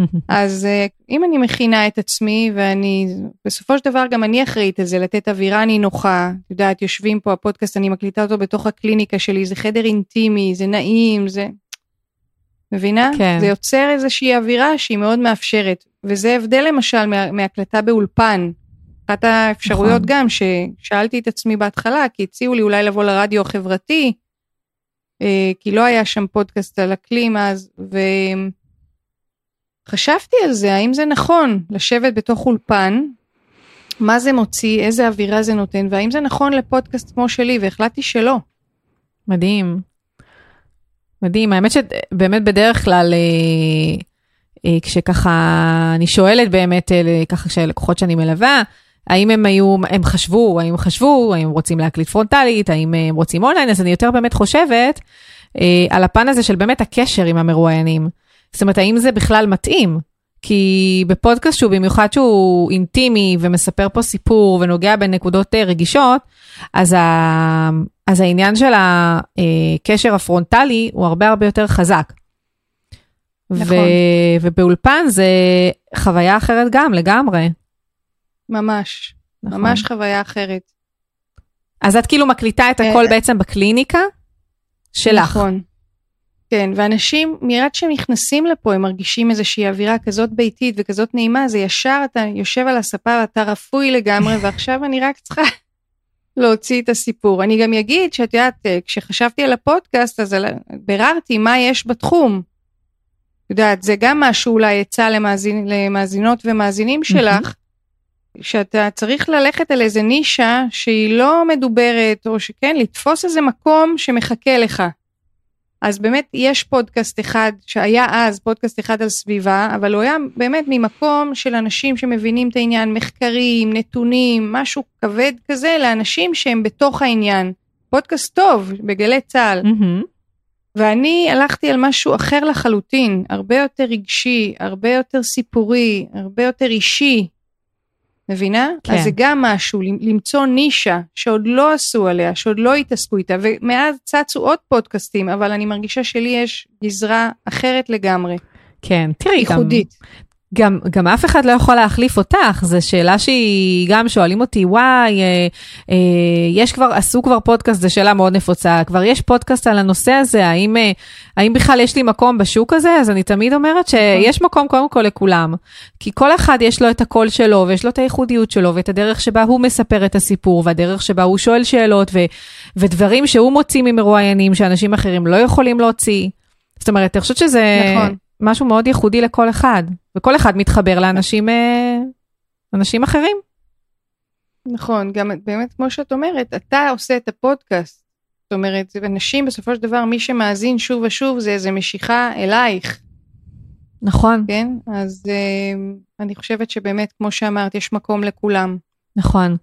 אז אה, אם אני מכינה את עצמי, ואני, בסופו של דבר גם אני אחראית על זה, לתת אווירה נינוחה, את יודעת, יושבים פה, הפודקאסט, אני מקליטה אותו בתוך הקליניקה שלי, זה חדר אינטימי, זה נעים, זה... מבינה? כן. זה יוצר איזושהי אווירה שהיא מאוד מאפשרת, וזה הבדל למשל מה, מהקלטה באולפן. אחת האפשרויות נכון. גם ששאלתי את עצמי בהתחלה, כי הציעו לי אולי לבוא לרדיו החברתי, אה, כי לא היה שם פודקאסט על אקלים אז, וחשבתי על זה, האם זה נכון לשבת בתוך אולפן, מה זה מוציא, איזה אווירה זה נותן, והאם זה נכון לפודקאסט כמו שלי, והחלטתי שלא. מדהים. מדהים, האמת שבאמת בדרך כלל, אה, אה, כשככה אני שואלת באמת, אה, ככה כשלקוחות שאני מלווה, האם הם היו, הם חשבו, האם חשבו, האם רוצים להקליט פרונטלית, האם הם רוצים אונליין, אז אני יותר באמת חושבת על הפן הזה של באמת הקשר עם המרואיינים. זאת אומרת, האם זה בכלל מתאים? כי בפודקאסט שהוא במיוחד שהוא אינטימי ומספר פה סיפור ונוגע בנקודות אה, רגישות, אז, ה, אז העניין של הקשר הפרונטלי הוא הרבה הרבה יותר חזק. נכון. ו, ובאולפן זה חוויה אחרת גם לגמרי. ממש, נכון. ממש חוויה אחרת. אז את כאילו מקליטה את הכל בעצם בקליניקה שלך. נכון. כן, ואנשים, מיד שהם נכנסים לפה, הם מרגישים איזושהי אווירה כזאת ביתית וכזאת נעימה, זה ישר אתה יושב על הספה ואתה רפוי לגמרי, ועכשיו אני רק צריכה להוציא את הסיפור. אני גם אגיד שאת יודעת, כשחשבתי על הפודקאסט, אז ביררתי מה יש בתחום. את יודעת, זה גם משהו אולי עצה למאזין, למאזינות ומאזינים שלך, שאתה צריך ללכת על איזה נישה שהיא לא מדוברת, או שכן, לתפוס איזה מקום שמחכה לך. אז באמת יש פודקאסט אחד, שהיה אז פודקאסט אחד על סביבה, אבל הוא היה באמת ממקום של אנשים שמבינים את העניין, מחקרים, נתונים, משהו כבד כזה, לאנשים שהם בתוך העניין. פודקאסט טוב, בגלי צה"ל. Mm-hmm. ואני הלכתי על משהו אחר לחלוטין, הרבה יותר רגשי, הרבה יותר סיפורי, הרבה יותר אישי, מבינה? כן. אז זה גם משהו, למצוא נישה שעוד לא עשו עליה, שעוד לא התעסקו איתה, ומאז צצו עוד פודקאסטים, אבל אני מרגישה שלי יש גזרה אחרת לגמרי. כן, תראי, ייחודית. גם, גם, גם אף אחד לא יכול להחליף אותך, זו שאלה שהיא, גם שואלים אותי, וואי, אה, אה, יש כבר, עשו כבר פודקאסט, זו שאלה מאוד נפוצה, כבר יש פודקאסט על הנושא הזה, האם, אה, האם בכלל יש לי מקום בשוק הזה? אז אני תמיד אומרת שיש מקום קודם כל לכולם, כי כל אחד יש לו את הקול שלו, ויש לו את הייחודיות שלו, ואת הדרך שבה הוא מספר את הסיפור, והדרך שבה הוא שואל שאלות, ו, ודברים שהוא מוציא ממרואיינים שאנשים אחרים לא יכולים להוציא. זאת אומרת, אני חושבת שזה... נכון. משהו מאוד ייחודי לכל אחד, וכל אחד מתחבר לאנשים אה, אנשים אחרים. נכון, גם באמת כמו שאת אומרת, אתה עושה את הפודקאסט. זאת אומרת, אנשים בסופו של דבר, מי שמאזין שוב ושוב זה איזה משיכה אלייך. נכון. כן? אז אה, אני חושבת שבאמת, כמו שאמרת, יש מקום לכולם. נכון,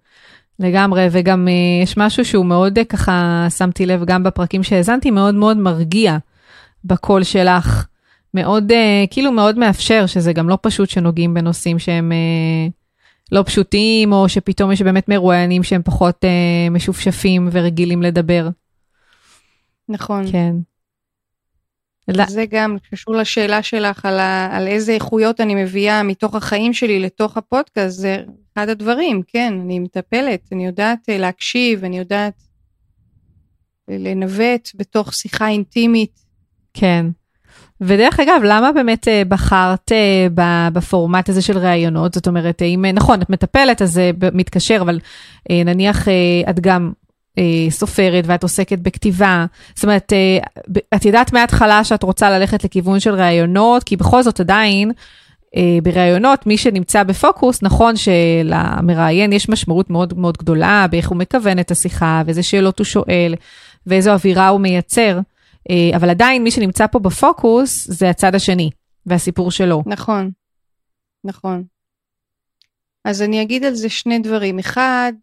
לגמרי, וגם אה, יש משהו שהוא מאוד אה, ככה, שמתי לב גם בפרקים שהאזנתי, מאוד מאוד מרגיע בקול שלך. מאוד, uh, כאילו מאוד מאפשר, שזה גם לא פשוט שנוגעים בנושאים שהם uh, לא פשוטים, או שפתאום יש באמת מרואיינים שהם פחות uh, משופשפים ורגילים לדבר. נכון. כן. זה גם קשור לשאלה שלך על, ה, על איזה איכויות אני מביאה מתוך החיים שלי לתוך הפודקאסט, זה אחד הדברים, כן, אני מטפלת, אני יודעת להקשיב, אני יודעת לנווט בתוך שיחה אינטימית. כן. ודרך אגב, למה באמת uh, בחרת uh, בפורמט הזה של ראיונות? זאת אומרת, אם, נכון, את מטפלת, אז זה מתקשר, אבל נניח את גם סופרת ואת עוסקת בכתיבה. זאת אומרת, את יודעת מההתחלה שאת רוצה ללכת לכיוון של ראיונות, כי בכל זאת עדיין, בראיונות, מי שנמצא בפוקוס, נכון שלמראיין יש משמעות מאוד מאוד גדולה באיך הוא מכוון את השיחה, ואיזה שאלות הוא שואל, ואיזו אווירה הוא מייצר. אה, אבל עדיין מי שנמצא פה בפוקוס זה הצד השני והסיפור שלו. נכון, נכון. אז אני אגיד על זה שני דברים. אחד,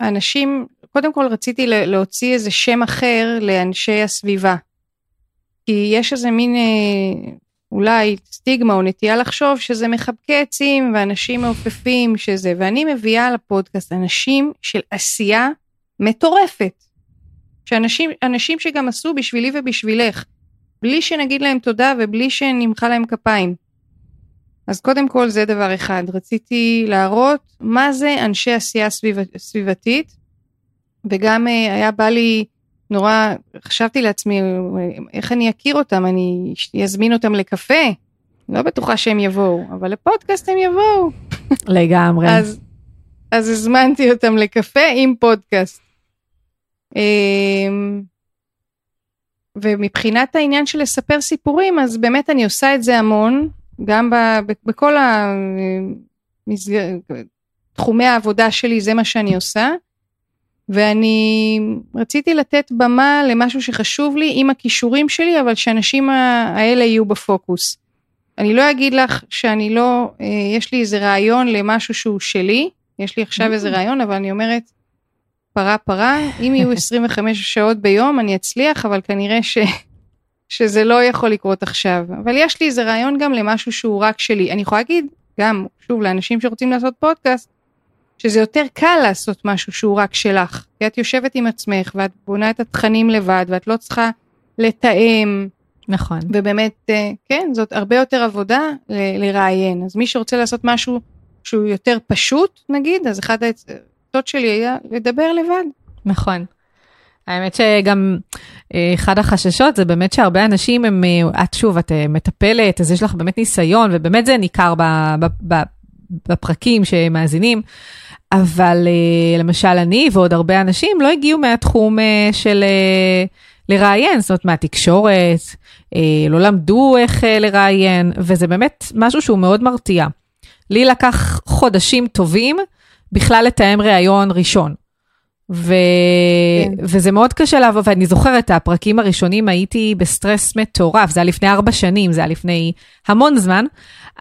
שאנשים, קודם כל רציתי להוציא איזה שם אחר לאנשי הסביבה. כי יש איזה מין אה, אולי סטיגמה או נטייה לחשוב שזה מחבקי עצים ואנשים מעופפים שזה, ואני מביאה לפודקאסט אנשים של עשייה מטורפת. שאנשים אנשים שגם עשו בשבילי ובשבילך, בלי שנגיד להם תודה ובלי שנמחא להם כפיים. אז קודם כל זה דבר אחד, רציתי להראות מה זה אנשי עשייה סביב, סביבתית, וגם אה, היה בא לי נורא, חשבתי לעצמי, איך אני אכיר אותם, אני אזמין אותם לקפה? לא בטוחה שהם יבואו, אבל לפודקאסט הם יבואו. לגמרי. אז, אז הזמנתי אותם לקפה עם פודקאסט. אמ, ומבחינת העניין של לספר סיפורים, אז באמת אני עושה את זה המון, גם בכל. תחומי העבודה שלי, זה מה שאני עושה. ואני רציתי לתת במה למשהו שחשוב לי עם הכישורים שלי, אבל שהאנשים האלה יהיו בפוקוס. אני לא אגיד לך שאני לא, אה, יש לי איזה רעיון למשהו שהוא שלי, יש לי עכשיו איזה רעיון, אבל אני אומרת, פרה פרה, אם יהיו 25 שעות ביום אני אצליח, אבל כנראה ש... שזה לא יכול לקרות עכשיו. אבל יש לי איזה רעיון גם למשהו שהוא רק שלי. אני יכולה להגיד, גם, שוב, לאנשים שרוצים לעשות פודקאסט, שזה יותר קל לעשות משהו שהוא רק שלך. כי את יושבת עם עצמך ואת בונה את התכנים לבד ואת לא צריכה לתאם. נכון. ובאמת, אה, כן, זאת הרבה יותר עבודה ל- לראיין. אז מי שרוצה לעשות משהו שהוא יותר פשוט, נגיד, אז אחד החלטות שלי היה לדבר לבד. נכון. האמת שגם אה, אחד החששות זה באמת שהרבה אנשים הם, אה, את שוב, את אה, מטפלת, אז יש לך באמת ניסיון, ובאמת זה ניכר בפרקים שמאזינים, אבל למשל אני ועוד הרבה אנשים לא הגיעו מהתחום של לראיין, זאת אומרת מהתקשורת, לא למדו איך לראיין, וזה באמת משהו שהוא מאוד מרתיע. לי לקח חודשים טובים בכלל לתאם ראיון ראשון. ו... כן. וזה מאוד קשה לעבור, ואני זוכרת, הפרקים הראשונים הייתי בסטרס מטורף, זה היה לפני ארבע שנים, זה היה לפני המון זמן,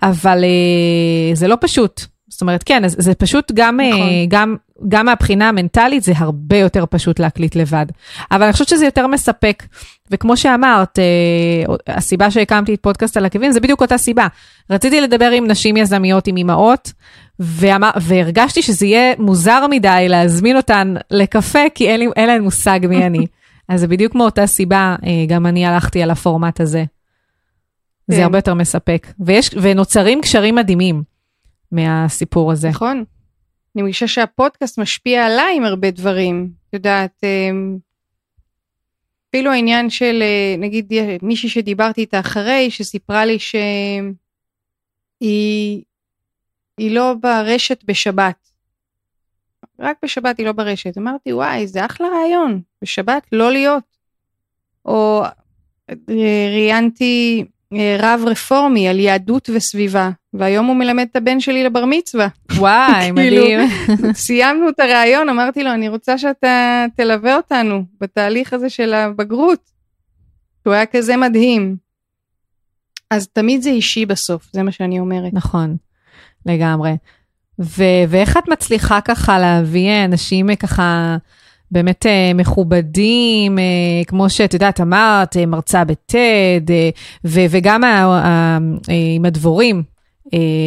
אבל uh, זה לא פשוט. זאת אומרת, כן, זה פשוט גם, נכון. uh, גם, גם מהבחינה המנטלית, זה הרבה יותר פשוט להקליט לבד. אבל אני חושבת שזה יותר מספק. וכמו שאמרת, uh, הסיבה שהקמתי את פודקאסט על עקבים, זה בדיוק אותה סיבה. רציתי לדבר עם נשים יזמיות, עם אימהות, ואמר, והרגשתי שזה יהיה מוזר מדי להזמין אותן לקפה, כי אין, לי, אין להן מושג מי אני. אז זה בדיוק מאותה סיבה, אה, גם אני הלכתי על הפורמט הזה. כן. זה הרבה יותר מספק. ויש, ונוצרים קשרים מדהימים מהסיפור הזה. נכון. אני מרגישה שהפודקאסט משפיע עליי עם הרבה דברים. את יודעת, אה, אפילו העניין של, אה, נגיד, מישהי שדיברתי איתה אחרי, שסיפרה לי שהיא היא לא ברשת בשבת. רק בשבת היא לא ברשת. אמרתי, וואי, זה אחלה רעיון, בשבת לא להיות. או ראיינתי אה, רב רפורמי על יהדות וסביבה, והיום הוא מלמד את הבן שלי לבר מצווה. וואי, מדהים. סיימנו את הרעיון, אמרתי לו, אני רוצה שאתה תלווה אותנו בתהליך הזה של הבגרות. הוא היה כזה מדהים. אז תמיד זה אישי בסוף, זה מה שאני אומרת. נכון. לגמרי. ו- ואיך את מצליחה ככה להביא אנשים אה, ככה באמת אה, מכובדים, אה, כמו שאת יודעת, אמרת, מרצה בטד, ו- וגם עם הדבורים,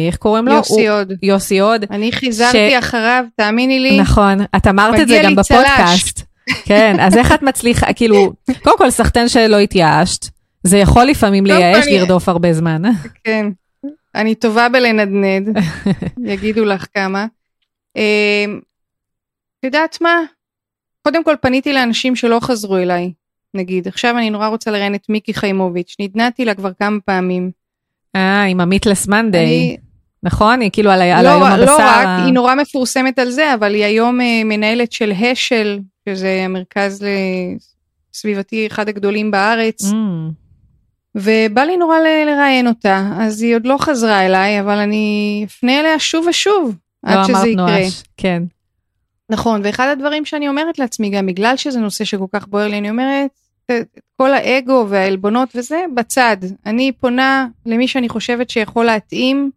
איך קוראים לו? יוסי עוד. יוסי עוד. אני חיזרתי ש... אחריו, תאמיני לי. נכון, את אמרת את זה גם בפודקאסט. כן, אז איך את מצליחה, כאילו, קודם כל סחטיין שלא התייאשת, זה יכול לפעמים לייאש, לרדוף הרבה זמן. כן. אני טובה בלנדנד, יגידו לך כמה. אמ, את יודעת מה? קודם כל פניתי לאנשים שלא חזרו אליי, נגיד. עכשיו אני נורא רוצה לראיין את מיקי חיימוביץ', נדנדתי לה כבר כמה פעמים. אה, עם המיטלס מנדיי. אני- נכון? היא כאילו על, ה- על לא, היום הבשר. לא רק, ה- היא נורא מפורסמת על זה, אבל היא היום אה, מנהלת של השל, שזה המרכז לסביבתי אחד הגדולים בארץ, Mm, ובא לי נורא לראיין אותה, אז היא עוד לא חזרה אליי, אבל אני אפנה אליה שוב ושוב, לא עד שזה אמרת יקרה. נואש. כן. נכון, ואחד הדברים שאני אומרת לעצמי, גם בגלל שזה נושא שכל כך בוער לי, אני אומרת, כל האגו והעלבונות וזה, בצד. אני פונה למי שאני חושבת שיכול להתאים,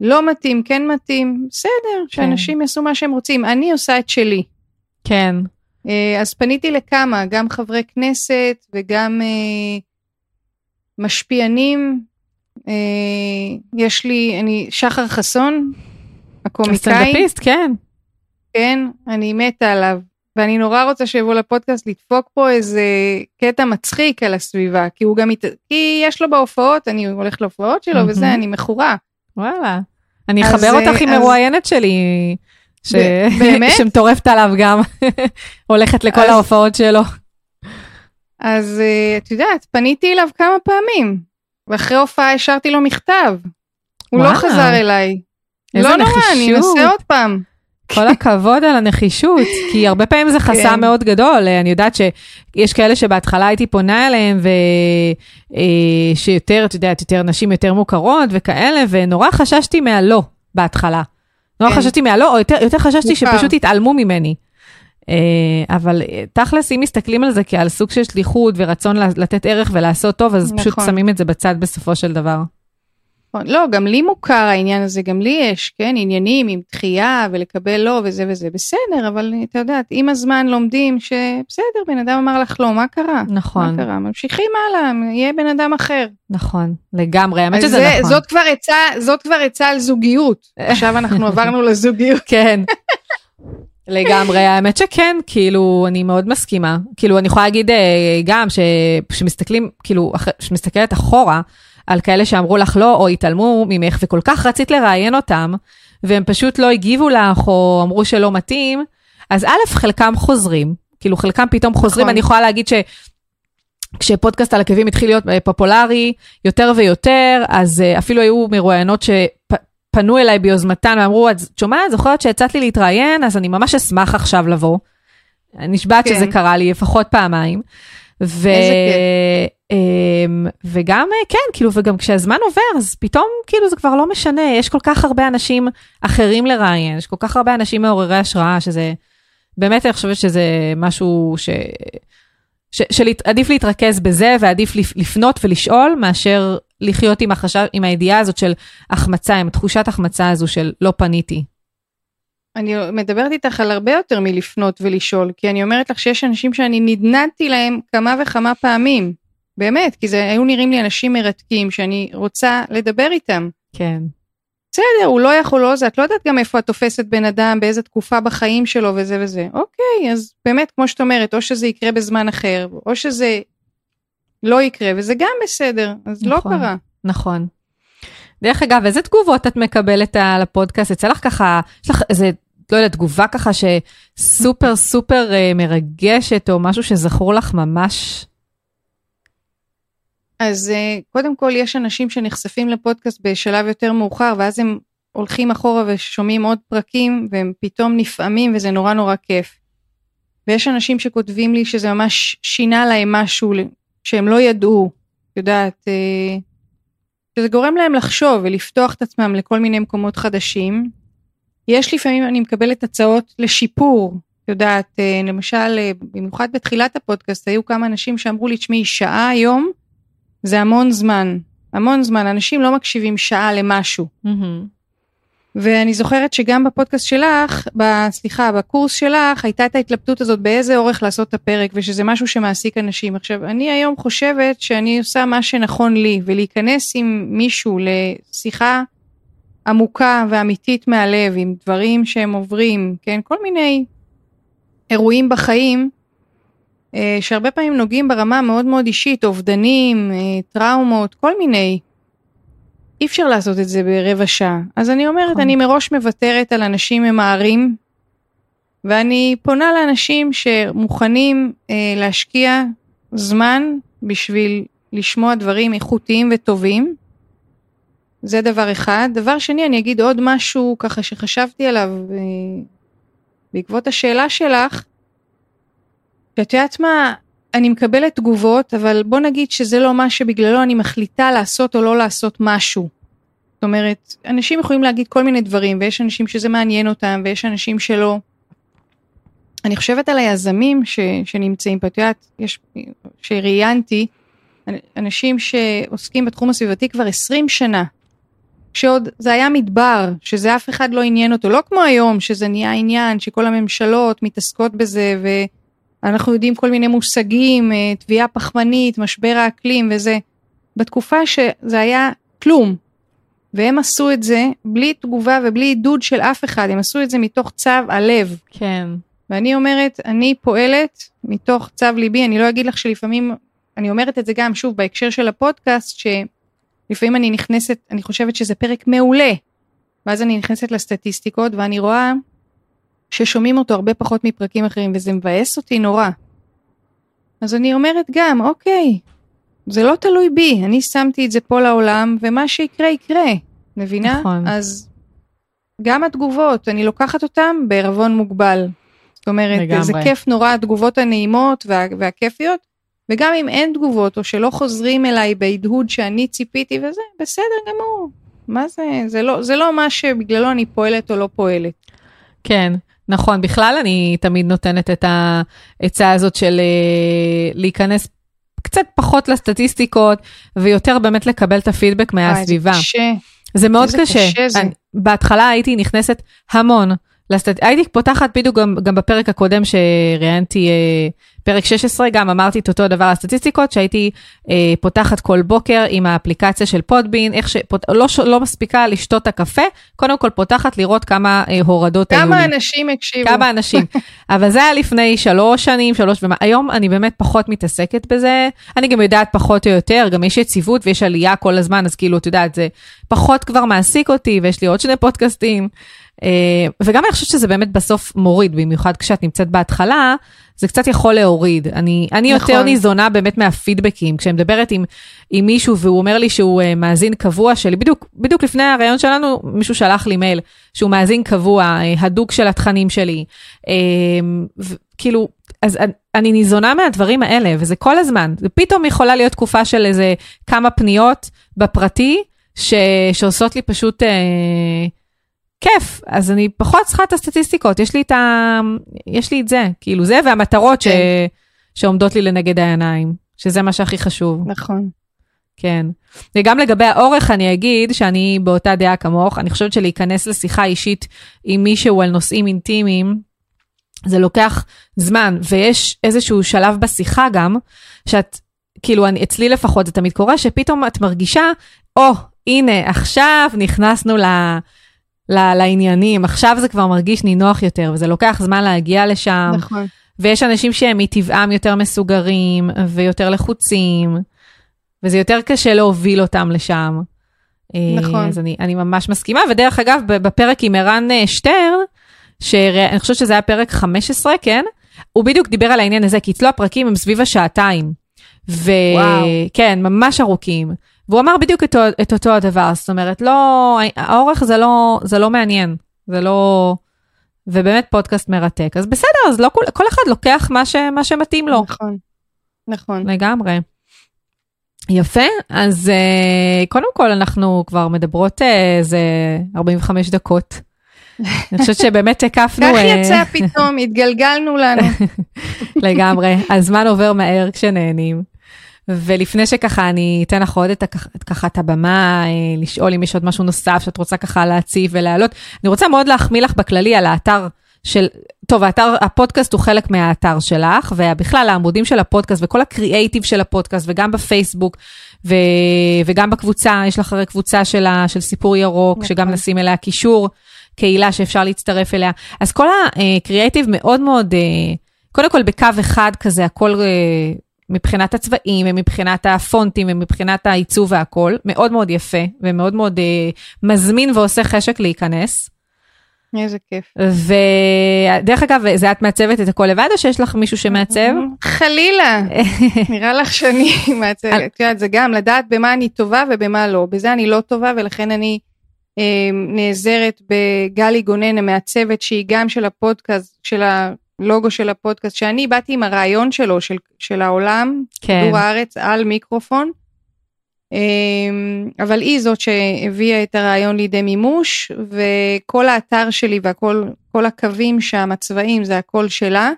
לא מתאים, כן מתאים, בסדר, שאנשים יעשו מה שהם רוצים, אני עושה את שלי. כן. אה, אז פניתי לכמה, גם חברי כנסת וגם אה, משפיענים. אה, יש לי, אני, שחר חסון, הקומיקאי. הסטנדאפיסט, כן. כן, אני מתה עליו. ואני נורא רוצה שיבוא לפודקאסט לדפוק פה איזה קטע מצחיק על הסביבה, כי הוא גם, מת... כי יש לו בהופעות, אני הולך להופעות שלו מהמם. וזה, אני מכורה. וואלה. אני אחבר אותך עם אה, אז- מרואיינת שלי. ש... ב-? שמטורפת עליו גם. הולכת לכל אז- ההופעות שלו. אז אה, את יודעת, פניתי אליו כמה פעמים, ואחרי הופעה השארתי לו מכתב. הוא לא וואו. חזר אליי. לא נורא, אני. אנסה עוד פעם. כל הכבוד על הנחישות, כי הרבה פעמים זה חסם כן. מאוד גדול. אני יודעת שיש כאלה שבהתחלה הייתי פונה אליהם, ושיותר, את יודעת, יותר נשים יותר מוכרות וכאלה, ונורא חששתי מהלא בהתחלה. נורא כן. חששתי מהלא, או יותר, יותר חששתי. שפשוט יתעלמו ממני. אה, אבל אה, תכלס, אם מסתכלים על זה כעל סוג של שליחות ורצון לתת ערך ולעשות טוב, אז פשוט נכון. שמים את זה בצד בסופו של דבר. נכון. לא, גם לי מוכר העניין הזה, גם לי יש, כן, עניינים עם דחייה ולקבל לא וזה וזה, בסדר, אבל אתה יודעת, עם הזמן לומדים שבסדר, בן אדם אמר לך לא, מה קרה? נכון, מה קרה? ממשיכים הלאה, יהיה בן אדם אחר. נכון, לגמרי, האמת שזה זה- נכון. זאת כבר עצה, זאת כבר עצה על זוגיות. עכשיו אנחנו עברנו לזוגיות. כן. לגמרי, האמת שכן, כאילו, אני מאוד מסכימה. כאילו, אני יכולה להגיד אה, גם ש- שמסתכלים, כאילו, אח- שמסתכלת אחורה על כאלה שאמרו לך לא, או התעלמו ממך, וכל כך רצית לראיין אותם, והם פשוט לא הגיבו לך, או אמרו שלא מתאים, אז א', חלקם חוזרים, כאילו, חלקם פתאום חוזרים, נכון. אני יכולה להגיד ש... כשפודקאסט על עקבים התחיל להיות אה, פופולרי יותר ויותר, אז אה, אפילו היו מרואיינות שפנו אליי ביוזמתן ואמרו, את שומעת, זוכרת שהצעת לי להתראיין, אז אני ממש אשמח עכשיו לבוא. נשבעת כן. שזה קרה לי לפחות פעמיים. ו... אמ, וגם, אה, כן, כאילו, וגם כשהזמן עובר, אז פתאום, כאילו, זה כבר לא משנה, יש כל כך הרבה אנשים אחרים לראיין, יש כל כך הרבה אנשים מעוררי השראה, שזה, באמת, אני חושבת שזה משהו ש... ש- שעדיף להתרכז בזה ועדיף לפ- לפנות ולשאול מאשר לחיות עם, החשש, עם הידיעה הזאת של החמצה, עם תחושת החמצה הזו של לא פניתי. אני מדברת איתך על הרבה יותר מלפנות ולשאול, כי אני אומרת לך שיש אנשים שאני נדנדתי להם כמה וכמה פעמים. באמת, כי זה היו נראים לי אנשים מרתקים שאני רוצה לדבר איתם. כן, בסדר, הוא לא יכול לא זה, את לא יודעת גם איפה את תופסת בן אדם, באיזה תקופה בחיים שלו וזה וזה. אוקיי, אז באמת, כמו שאת אומרת, או שזה יקרה בזמן אחר, או שזה לא יקרה, וזה גם בסדר, אז לא נכון. קרה. נכון. דרך אגב, איזה תגובות את מקבלת על הפודקאסט? יצא לך ככה, יש לך איזה, לא יודעת, תגובה ככה שסופר סופר אה, מרגשת, או משהו שזכור לך ממש? אז uh, קודם כל יש אנשים שנחשפים לפודקאסט בשלב יותר מאוחר ואז הם הולכים אחורה ושומעים עוד פרקים והם פתאום נפעמים וזה נורא נורא כיף. ויש אנשים שכותבים לי שזה ממש שינה להם משהו שהם לא ידעו, את יודעת, uh, שזה גורם להם לחשוב ולפתוח את עצמם לכל מיני מקומות חדשים. יש לפעמים אני מקבלת הצעות לשיפור, את יודעת, uh, למשל uh, במיוחד בתחילת הפודקאסט היו כמה אנשים שאמרו לי תשמעי שעה היום זה המון זמן, המון זמן, אנשים לא מקשיבים שעה למשהו. ואני זוכרת שגם בפודקאסט שלך, סליחה, בקורס שלך, הייתה את ההתלבטות הזאת באיזה אורך לעשות את הפרק, ושזה משהו שמעסיק אנשים. עכשיו, אני היום חושבת שאני עושה מה שנכון לי, ולהיכנס עם מישהו לשיחה עמוקה ואמיתית מהלב, עם דברים שהם עוברים, כן, כל מיני אירועים בחיים, אה, שהרבה פעמים נוגעים ברמה מאוד מאוד אישית, אובדנים, אה, טראומות, כל מיני. אי אפשר לעשות את זה ברבע שעה. אז אני אומרת, נכון. אני מראש מוותרת על אנשים ממהרים, ואני פונה לאנשים שמוכנים אה, להשקיע זמן בשביל לשמוע דברים איכותיים וטובים. זה דבר אחד. דבר שני, אני אגיד עוד משהו ככה שחשבתי עליו אה, בעקבות השאלה שלך. את יודעת מה, אני מקבלת תגובות, אבל בוא נגיד שזה לא מה שבגללו אני מחליטה לעשות או לא לעשות משהו. זאת אומרת, אנשים יכולים להגיד כל מיני דברים, ויש אנשים שזה מעניין אותם, ויש אנשים שלא. אני חושבת על היזמים ש, שנמצאים פה, את יודעת, יש, שראיינתי, אנשים שעוסקים בתחום הסביבתי כבר 20 שנה, שעוד זה היה מדבר, שזה אף אחד לא עניין אותו, לא כמו היום, שזה נהיה עניין, שכל הממשלות מתעסקות בזה, ואנחנו יודעים כל מיני מושגים, אה, תביעה פחמנית, משבר האקלים וזה. בתקופה שזה היה כלום, והם עשו את זה בלי תגובה ובלי עידוד של אף אחד, הם עשו את זה מתוך צו הלב. כן. ואני אומרת, אני פועלת מתוך צו ליבי, אני לא אגיד לך שלפעמים, אני אומרת את זה גם שוב בהקשר של הפודקאסט, שלפעמים אני נכנסת, אני חושבת שזה פרק מעולה, ואז אני נכנסת לסטטיסטיקות ואני רואה ששומעים אותו הרבה פחות מפרקים אחרים וזה מבאס אותי נורא. אז אני אומרת גם, אוקיי, זה לא תלוי בי, אני שמתי את זה פה לעולם ומה שיקרה יקרה, מבינה? נכון. אז גם התגובות, אני לוקחת אותן בערבון מוגבל. זאת אומרת, לגמרי. זה כיף נורא התגובות הנעימות וה, והכיפיות, וגם אם אין תגובות או שלא חוזרים אליי בהדהוד שאני ציפיתי וזה, בסדר גמור. מה זה, זה לא, זה לא מה שבגללו אני פועלת או לא פועלת. כן, נכון. בכלל אני תמיד נותנת את העצה הזאת של אה, להיכנס קצת פחות לסטטיסטיקות, ויותר באמת לקבל את הפידבק מהסביבה. זה קשה. זה מאוד קשה. קשה זה. אני, בהתחלה הייתי נכנסת המון. לסטט... הייתי פותחת בדיוק גם, גם בפרק הקודם שראיינתי, אה, פרק 16, גם אמרתי את אותו דבר לסטטיסטיקות, שהייתי אה, פותחת כל בוקר עם האפליקציה של פודבין, איך ש... פות... לא, ש... לא מספיקה לשתות הקפה, קודם כל פותחת לראות כמה אה, הורדות היו לי. כמה אנשים הקשיבו. כמה אנשים. אבל זה היה לפני שלוש שנים, שלוש ומה, היום אני באמת פחות מתעסקת בזה, אני גם יודעת פחות או יותר, גם יש יציבות ויש עלייה כל הזמן, אז כאילו, את יודעת, זה פחות כבר מעסיק אותי, ויש לי עוד שני פודקאסטים. אה, וגם אני חושבת שזה באמת בסוף מוריד, במיוחד כשאת נמצאת בהתחלה, זה קצת יכול להוריד. אני, אני נכון. יותר ניזונה באמת מהפידבקים, כשאני מדברת עם, עם מישהו והוא אומר לי שהוא uh, מאזין קבוע שלי, בדיוק, בדיוק לפני הראיון שלנו, מישהו שלח לי מייל שהוא מאזין קבוע, uh, הדוק של התכנים שלי. Uh, ו- כאילו, אז אני, אני ניזונה מהדברים האלה, וזה כל הזמן. פתאום יכולה להיות תקופה של איזה כמה פניות בפרטי, ש, שעושות לי פשוט... Uh, כיף, אז אני פחות צריכה את הסטטיסטיקות, יש לי את, ה... יש לי את זה, כאילו זה והמטרות ש... כן. שעומדות לי לנגד העיניים, שזה מה שהכי חשוב, נכון. כן. וגם לגבי האורך אני אגיד שאני באותה דעה כמוך, אני חושבת שלהיכנס לשיחה אישית עם מישהו על נושאים אינטימיים, זה לוקח זמן, ויש איזשהו שלב בשיחה גם, שאת, כאילו, אני, אצלי לפחות זה תמיד קורה, שפתאום את מרגישה, או, oh, הנה, עכשיו נכנסנו ל... לעניינים, עכשיו זה כבר מרגיש נינוח יותר, וזה לוקח זמן להגיע לשם. נכון. ויש אנשים שהם מטבעם יותר מסוגרים ויותר לחוצים, וזה יותר קשה להוביל אותם לשם. נכון. אה, אז אני, אני ממש מסכימה, ודרך אגב, בפרק עם ערן אה, שטרן, שאני חושבת שזה היה פרק 15, כן? הוא בדיוק דיבר על העניין הזה, כי אצלו הפרקים הם סביב השעתיים. וואו. וכן, ממש ארוכים. והוא אמר בדיוק את, את אותו הדבר, זאת אומרת, לא, האורך זה לא, זה לא מעניין, זה לא... ובאמת פודקאסט מרתק. אז בסדר, אז לא כל, כל אחד לוקח מה, ש, מה שמתאים לו. נכון. נכון. לגמרי. יפה, אז uh, קודם כל אנחנו כבר מדברות uh, איזה 45 דקות. אני חושבת שבאמת הקפנו... כך אה, יצא פתאום, התגלגלנו לנו. לגמרי, הזמן עובר מהר כשנהנים. ולפני שככה אני אתן לך עוד את, את ככה את הבמה, אה, לשאול אם יש עוד משהו נוסף שאת רוצה ככה להציב ולהעלות. אני רוצה מאוד להחמיא לך בכללי על האתר של, טוב, האתר, הפודקאסט הוא חלק מהאתר שלך, ובכלל העמודים של הפודקאסט וכל הקריאייטיב של הפודקאסט, וגם בפייסבוק, ו, וגם בקבוצה, יש לך הרי קבוצה של, ה, של סיפור ירוק, נכון. שגם נשים אליה קישור, קהילה שאפשר להצטרף אליה. אז כל הקריאייטיב מאוד מאוד, אה, קודם כל בקו אחד כזה, הכל... מבחינת הצבעים ומבחינת הפונטים ומבחינת העיצוב והכל, מאוד מאוד יפה ומאוד מאוד אה, מזמין ועושה חשק להיכנס. איזה כיף. ודרך אגב, זה את מעצבת את הכל לבד או שיש לך מישהו שמעצב? חלילה, נראה לך שאני מעצבת. את יודעת, זה גם לדעת במה אני טובה ובמה לא. בזה אני לא טובה ולכן אני אה, נעזרת בגלי גונן המעצבת שהיא גם של הפודקאסט, של הלוגו של הפודקאסט, שאני באתי עם הרעיון שלו, של, של העולם, כן. כדור הארץ על מיקרופון. אמ, אבל היא זאת שהביאה את הרעיון לידי מימוש וכל האתר שלי והכל כל הקווים שם הצבעים זה הכל שלה.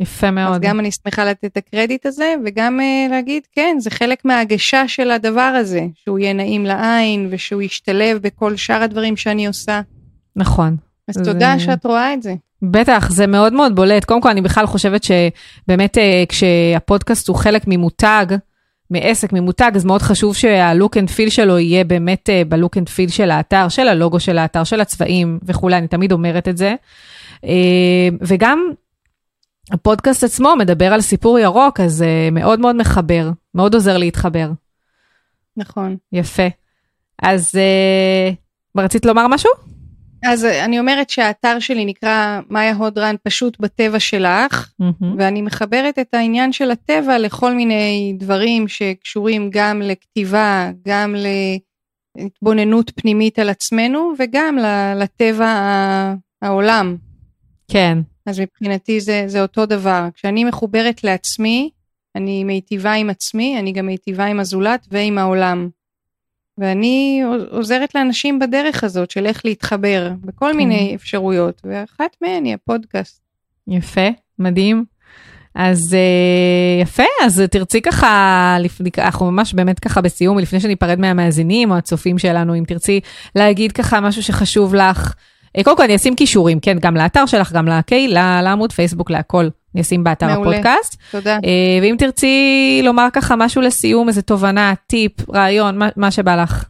יפה מאוד. אז גם אני שמחה לתת את הקרדיט הזה וגם אה, להגיד כן זה חלק מההגשה של הדבר הזה שהוא יהיה נעים לעין ושהוא ישתלב בכל שאר הדברים שאני עושה. נכון. אז זה... תודה שאת רואה את זה. בטח, זה מאוד מאוד בולט. קודם כל, אני בכלל חושבת שבאמת אה, כשהפודקאסט הוא חלק ממותג, מעסק, ממותג, אז מאוד חשוב שה look and feel שלו יהיה באמת ב look and feel של האתר, של הלוגו של האתר, של הצבעים וכולי, אני תמיד אומרת את זה. Uh, וגם הפודקאסט עצמו מדבר על סיפור ירוק, אז uh, מאוד מאוד מחבר, מאוד עוזר להתחבר. נכון. יפה. אז רצית לומר משהו? אז אני אומרת שהאתר שלי נקרא מאיה הודרן פשוט בטבע שלך, mm-hmm. ואני מחברת את העניין של הטבע לכל מיני דברים שקשורים גם לכתיבה, גם להתבוננות פנימית על עצמנו, וגם לטבע העולם. כן. אז מבחינתי זה, זה אותו דבר. כשאני מחוברת לעצמי, אני מיטיבה עם עצמי, אני גם מיטיבה עם הזולת ועם העולם. ואני עוזרת לאנשים בדרך הזאת של איך להתחבר בכל כן. מיני אפשרויות, ואחת מהן היא הפודקאסט. יפה, מדהים. אז uh, יפה, אז תרצי ככה, אנחנו ממש באמת ככה בסיום, לפני שניפרד מהמאזינים או הצופים שלנו, אם תרצי להגיד ככה משהו שחשוב לך. Uh, קודם כל אני אשים כישורים, כן, גם לאתר שלך, גם לקהילה, לעמוד פייסבוק, להכל. אני אשים באתר מעולה. הפודקאסט. תודה. Uh, ואם תרצי לומר ככה משהו לסיום, איזה תובנה, טיפ, רעיון, מה, מה שבא לך.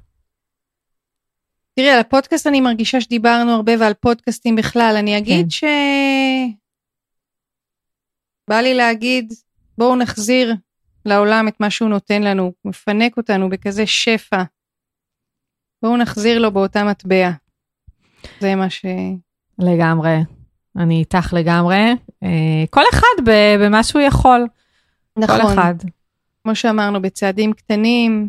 תראי, על הפודקאסט אני מרגישה שדיברנו הרבה ועל פודקאסטים בכלל. אני אגיד כן. ש... בא לי להגיד, בואו נחזיר לעולם את מה שהוא נותן לנו, מפנק אותנו בכזה שפע. בואו נחזיר לו באותה מטבע. זה מה ש... לגמרי. אני איתך לגמרי. אה, כל אחד במה שהוא יכול. נכון. כל אחד. כמו שאמרנו, בצעדים קטנים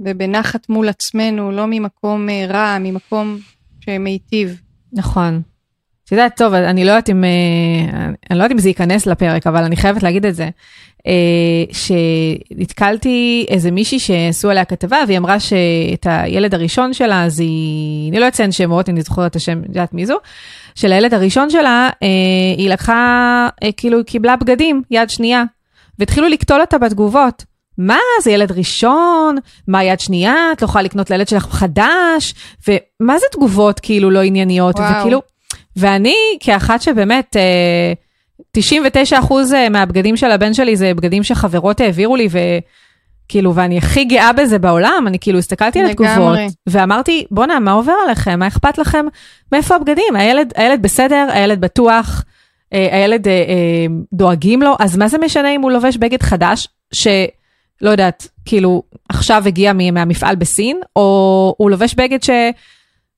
ובנחת מול עצמנו, לא ממקום אה, רע, ממקום שמיטיב. נכון. את יודעת, טוב, אני לא יודעת אם, אה, אני לא יודעת אם זה ייכנס לפרק, אבל אני חייבת להגיד את זה. שנתקלתי איזה מישהי שעשו עליה כתבה, והיא אמרה שאת הילד הראשון שלה, אז היא, אני לא אציין שמות, אני זוכרת את השם, יודעת מי זו, של הילד הראשון שלה, אה, היא לקחה, אה, כאילו, היא קיבלה בגדים, יד שנייה, והתחילו לקטול אותה בתגובות. מה, זה ילד ראשון? מה יד שנייה? את לא יכולה לקנות לילד שלך חדש? ומה זה תגובות כאילו לא ענייניות? וואו. וכאילו, ואני, כאחת שבאמת, אה, 99% אה, מהבגדים של הבן שלי זה בגדים שחברות העבירו לי, וכאילו, ואני הכי גאה בזה בעולם, אני כאילו הסתכלתי על התגובות, ואמרתי, בואנה, מה עובר עליכם? מה אכפת לכם? מאיפה הבגדים? הילד, הילד בסדר, הילד בטוח, אה, הילד אה, דואגים לו, אז מה זה משנה אם הוא לובש בגד חדש, שלא יודעת, כאילו, עכשיו הגיע מהמפעל בסין, או הוא לובש בגד ש...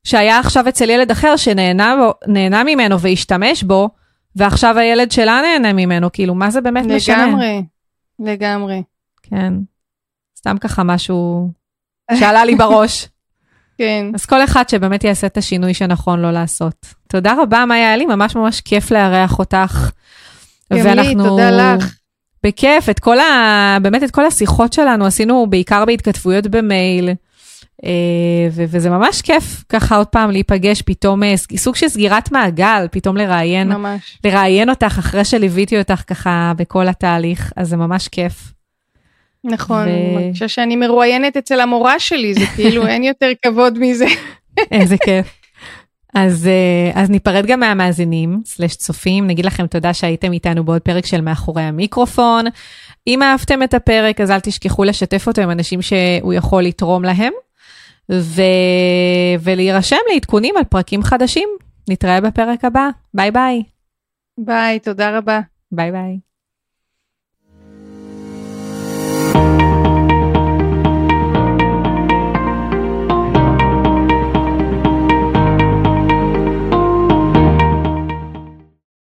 שהיה עכשיו אצל ילד אחר שנהנה ממנו והשתמש בו, ועכשיו הילד שלה נהנה ממנו, כאילו, מה זה באמת לגמרי, משנה? לגמרי, לגמרי. כן. סתם ככה משהו שעלה לי בראש. כן. אז כל אחד שבאמת יעשה את השינוי שנכון לו לעשות. תודה רבה, מאיה, היה לי ממש ממש כיף לארח אותך. גם ואנחנו... תודה לך. בכיף, את כל ה... באמת את כל השיחות שלנו עשינו בעיקר בהתכתבויות במייל. אה, וזה ממש כיף ככה עוד פעם להיפגש פתאום, אה, סוג של סגירת מעגל, פתאום לראיין, ממש. לראיין אותך אחרי שליוויתי אותך ככה בכל התהליך, אז זה ממש כיף. נכון, ו... אני חושבת שאני מרואיינת אצל המורה שלי, זה כאילו אין יותר כבוד מזה. איזה כיף. אז, אה, אז ניפרד גם מהמאזינים, slash צופים, נגיד לכם תודה שהייתם איתנו בעוד פרק של מאחורי המיקרופון. אם אהבתם את הפרק, אז אל תשכחו לשתף אותו עם אנשים שהוא יכול לתרום להם. ו... ולהירשם לעדכונים על פרקים חדשים. נתראה בפרק הבא. ביי ביי. ביי, תודה רבה. ביי ביי.